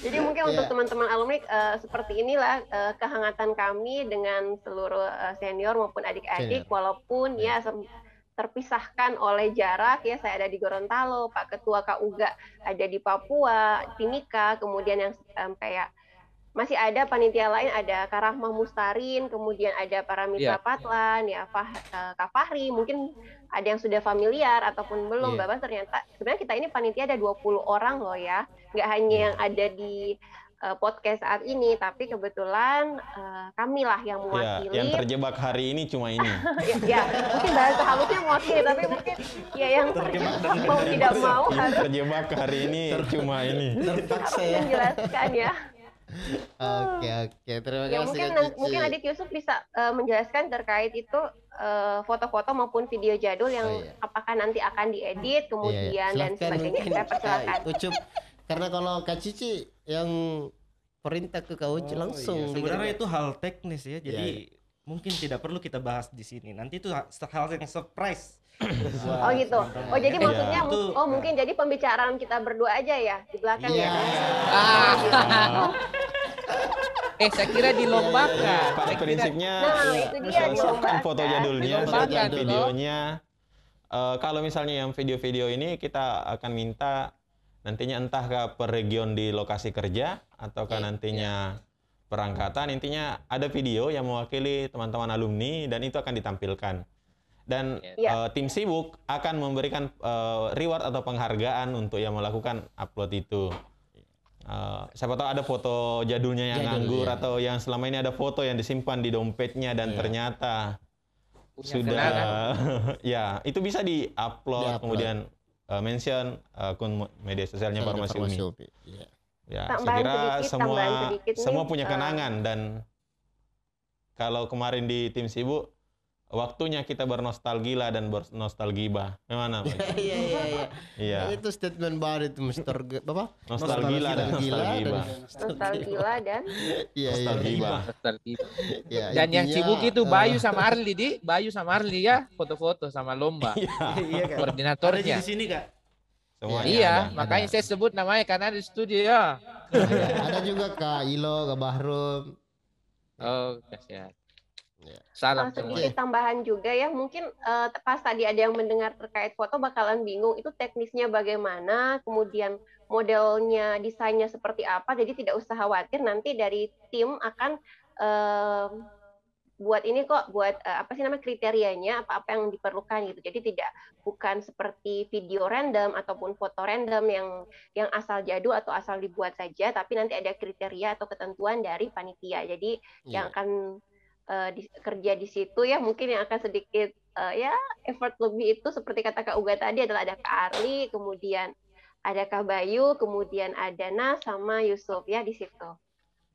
Jadi mungkin untuk
Iya.
teman-teman alumni eh, seperti inilah eh, kehangatan kami dengan seluruh eh, senior maupun adik-adik,
Senior.
walaupun ya sem- terpisahkan oleh jarak ya saya ada di Gorontalo, Pak Ketua KUGA ada di Papua, Timika, kemudian yang em, kayak masih ada panitia lain ada Karahmah Mustarin, kemudian ada para mitra
Iya.
Patlan, ya Fah, eh, Kak Fahri, mungkin ada yang sudah familiar ataupun belum.
Iya.
Bapak ternyata sebenarnya kita ini panitia ada 20 orang loh ya, nggak hanya yang ada di eh, podcast saat ini, tapi kebetulan eh, kamilah yang
Ya,
mewakili.
yang terjebak hari ini cuma ini.
ya, ya, mungkin bahasa halusnya mewakili, tapi mungkin ya yang
Terjebak
terjebak mau tidak mau
Yang
harus
terjebak hari ini cuma ini.
Terpaksa ya.
menjelaskan ya.
Oke oke terima
Ya
kasih
mungkin
Kak
nan-
Cici.
mungkin Adik Yusuf bisa eh, menjelaskan terkait itu eh, foto-foto maupun video jadul yang
Oh, iya.
apakah nanti akan diedit
Iya,
kemudian dan sebagainya.
mungkin,
Saya persilakan.
Ucup karena kalau Kak Cici yang perintah ke Kak Ucup
Oh,
langsung
iya. Sebenarnya itu hal teknis ya, jadi
Iya.
mungkin tidak perlu kita bahas di sini. Nanti itu ha- hal yang surprise.
Oh gitu. Oh jadi
Iya.
maksudnya
Itu-
oh mungkin jadi pembicaraan kita berdua aja ya di belakang
Iya.
ya.
Ah. eh saya kira dilombakan.
Ya, pada
Saya kira-
prinsipnya
Nah,
ya,
dia,
foto jadulnya,
loh.
videonya. Eh, kalau misalnya yang video-video ini kita akan minta nantinya entah ke per region di lokasi kerja ataukah
Iya.
nantinya perangkatan intinya ada video yang mewakili teman-teman alumni dan itu akan ditampilkan dan
Iya.
eh, tim sibuk akan memberikan eh, reward atau penghargaan untuk yang melakukan upload itu Eh, siapa tahu ada foto jadulnya yang
Jadul,
nganggur
iya.
atau yang selama ini ada foto yang disimpan di dompetnya dan
Iya.
ternyata
Punya
sudah ya itu bisa di-upload
Di-upload.
kemudian eh, mention akun mo- media sosialnya Farmasi Umi.
Iya.
Ya, saya
Tambahan
kira
sedikit,
semua
nih,
semua punya
eh,
kenangan dan kalau kemarin di tim sibuk waktunya kita bernostalgia dan bernostalgiba. Gimana, Pak?
Iya iya iya.
Iya.
Nah, itu statement baru itu Mr. G- apa?
Nostalgia dan
Nostalgia
nostalgiba.
dan-
Nostalgia dan
Iya iya.
Nostalgiba.
Nostalgia.
Iya,
Dan yang sibuk itu
eh,
Bayu sama Arli di, Bayu sama Arli ya foto-foto sama lomba
iya. Ada di
koordinatornya.
sini kak.
Semuanya
Iya,
ada.
makanya saya sebut namanya karena di studio ya.
ada, ada juga Kak Ilo, Kak Bahrum.
Oh, kasihan.
Iya.
Salam
sedikit tambahan juga ya mungkin eh, pas tadi ada yang mendengar terkait foto bakalan bingung itu teknisnya bagaimana kemudian modelnya desainnya seperti apa jadi tidak usah khawatir nanti dari tim akan eh, buat ini kok buat eh, apa sih nama kriterianya apa apa yang diperlukan gitu jadi tidak bukan seperti video random ataupun foto random yang yang asal jadul atau asal dibuat saja tapi nanti ada kriteria atau ketentuan dari panitia jadi yang
Iya.
akan eh, di- kerja di situ ya mungkin yang akan sedikit eh, ya effort lebih itu seperti kata Kak Uga tadi adalah ada Kak Arli, kemudian ada Kak Bayu, kemudian ada Nas sama Yusuf ya di situ.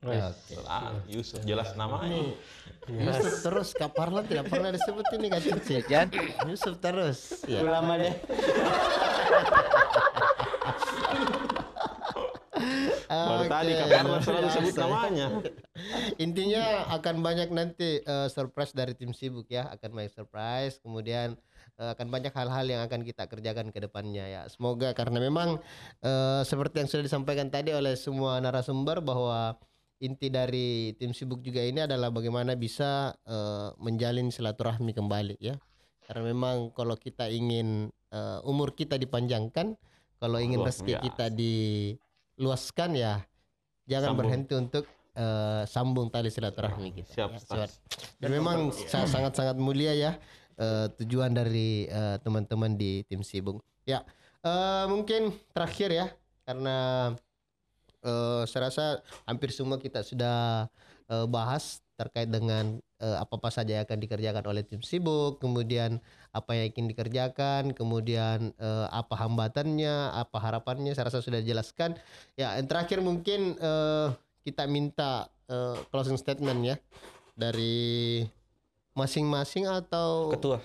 Ya, Oke.
Ah, Yusuf jelas namanya.
Yusuf terus Kak Parlan tidak pernah disebut ini Kak Cici.
Jan,
Yusuf terus. Ya.
Ulama deh.
Baru tadi Kak
luar
selalu sebut namanya.
Intinya akan banyak nanti eh, surprise dari tim sibuk ya, akan banyak surprise. Kemudian eh, akan banyak hal-hal yang akan kita kerjakan ke depannya ya. Semoga karena memang eh, seperti yang sudah disampaikan tadi oleh semua narasumber bahwa inti dari tim sibuk juga ini adalah bagaimana bisa eh, menjalin silaturahmi kembali ya. Karena memang kalau kita ingin eh, umur kita dipanjangkan, kalau ingin rezeki kita diluaskan ya, jangan
Sambung.
berhenti untuk eh, sambung tali silaturahmi kita.
Siap,
ya.
Stas.
Dan memang sa- sangat-sangat mulia ya eh, tujuan dari eh, teman-teman di tim Sibung. Ya, eh, mungkin terakhir ya karena eh, saya rasa hampir semua kita sudah eh, bahas terkait dengan eh, apa-apa saja yang akan dikerjakan oleh tim Sibuk, kemudian apa yang ingin dikerjakan, kemudian eh, apa hambatannya, apa harapannya, saya rasa sudah dijelaskan. Ya, yang terakhir mungkin eh, kita minta eh, closing statement ya dari masing-masing atau
Ketua.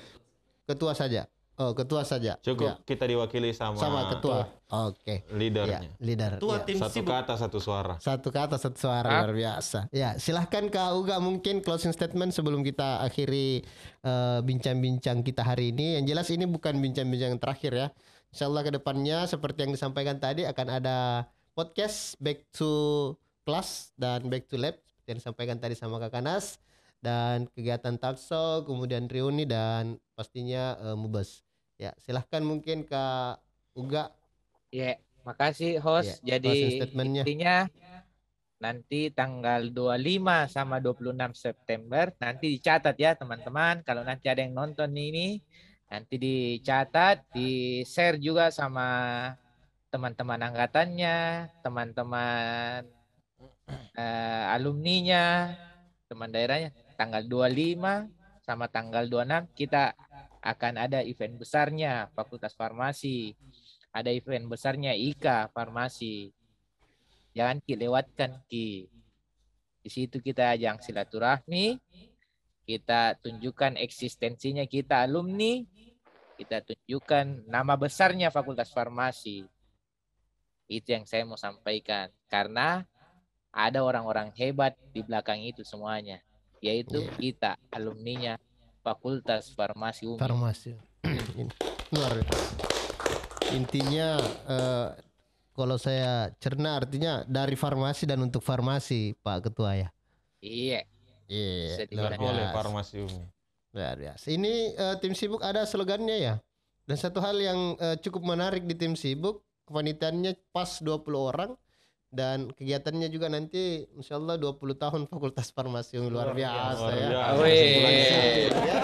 ketua saja. Oh, ketua saja.
Cukup
Ya,
kita diwakili sama,
sama ketua. Oke. Ya,
leadernya.
leader.
Ketua
ya.
tim
Satu
sibuk.
kata satu suara.
Satu kata satu suara luar biasa. Ya, silahkan Kak Uga mungkin closing statement sebelum kita akhiri eh, bincang-bincang kita hari ini. Yang jelas ini bukan bincang-bincang yang terakhir ya. Insya Allah ke depannya seperti yang disampaikan tadi akan ada podcast back to class dan back to lab seperti yang disampaikan tadi sama Kakak Nas dan kegiatan tapso kemudian reuni dan pastinya uh, mubes. Ya, silahkan mungkin Kak Uga.
Ya, makasih host.
Ya,
Jadi intinya nanti tanggal 25 sama 26 September nanti dicatat ya teman-teman kalau nanti ada yang nonton ini nanti dicatat di share juga sama teman-teman angkatannya teman-teman uh, alumninya teman daerahnya tanggal 25 sama tanggal 26 kita akan ada event besarnya Fakultas Farmasi. Ada event besarnya IKA Farmasi. Jangan ki lewatkan ki. Di situ kita ajang silaturahmi. Kita tunjukkan eksistensinya kita alumni. Kita tunjukkan nama besarnya Fakultas Farmasi. Itu yang saya mau sampaikan. Karena ada orang-orang hebat di belakang itu semuanya yaitu yeah. kita alumninya Fakultas Farmasi UMI.
Farmasi. Luar Intinya uh, kalau saya cerna artinya dari farmasi dan untuk farmasi Pak Ketua ya.
Iya.
Iya.
Luar biasa. farmasi Umi.
Luar biasa. Ini uh, tim sibuk ada slogannya ya. Dan satu hal yang uh, cukup menarik di tim sibuk, kepanitiaannya pas 20 orang dan kegiatannya juga nanti insya Allah 20 tahun Fakultas Farmasi Umi luar biasa
luar
ya.
biasa.
ya.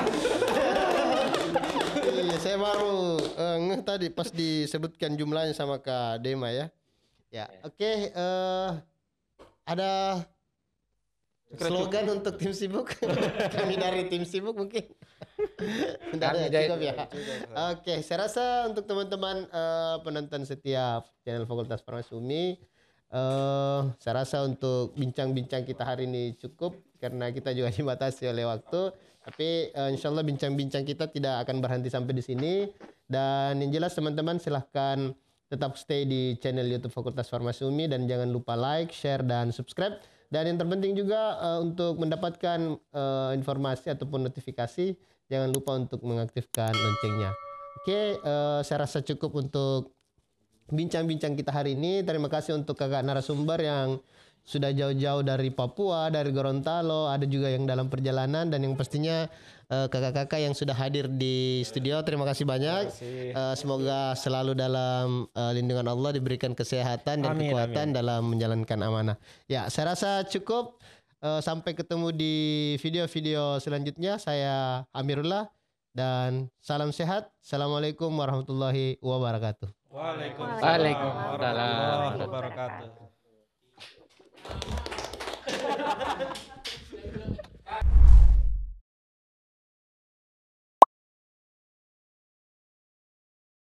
iya, saya baru uh, ngeh tadi pas disebutkan jumlahnya sama Kak Dema ya. Ya, oke okay, uh, ada slogan untuk tim sibuk. Kami dari tim sibuk mungkin. Kami dari cukup ya. Oke, okay, saya rasa untuk teman-teman uh, penonton setiap channel Fakultas Farmasi Umi Uh, saya rasa untuk bincang-bincang kita hari ini cukup karena kita juga dibatasi oleh waktu. Tapi uh, insya Allah bincang-bincang kita tidak akan berhenti sampai di sini. Dan yang jelas teman-teman silahkan tetap stay di channel YouTube Fakultas Farmasi Umi dan jangan lupa like, share, dan subscribe. Dan yang terpenting juga uh, untuk mendapatkan uh, informasi ataupun notifikasi, jangan lupa untuk mengaktifkan loncengnya. Oke, okay, uh, saya rasa cukup untuk bincang-bincang kita hari ini. Terima kasih untuk kakak narasumber yang sudah jauh-jauh dari Papua, dari Gorontalo, ada juga yang dalam perjalanan dan yang pastinya uh, kakak-kakak yang sudah hadir di studio. Terima kasih banyak. Uh, semoga selalu dalam uh, lindungan Allah diberikan kesehatan dan amin, kekuatan amin. dalam menjalankan amanah. Ya, saya rasa cukup. Uh, sampai ketemu di video-video selanjutnya. Saya Amirullah dan salam sehat. Assalamualaikum warahmatullahi wabarakatuh.
Waalaikumsalam warahmatullahi wabarakatuh.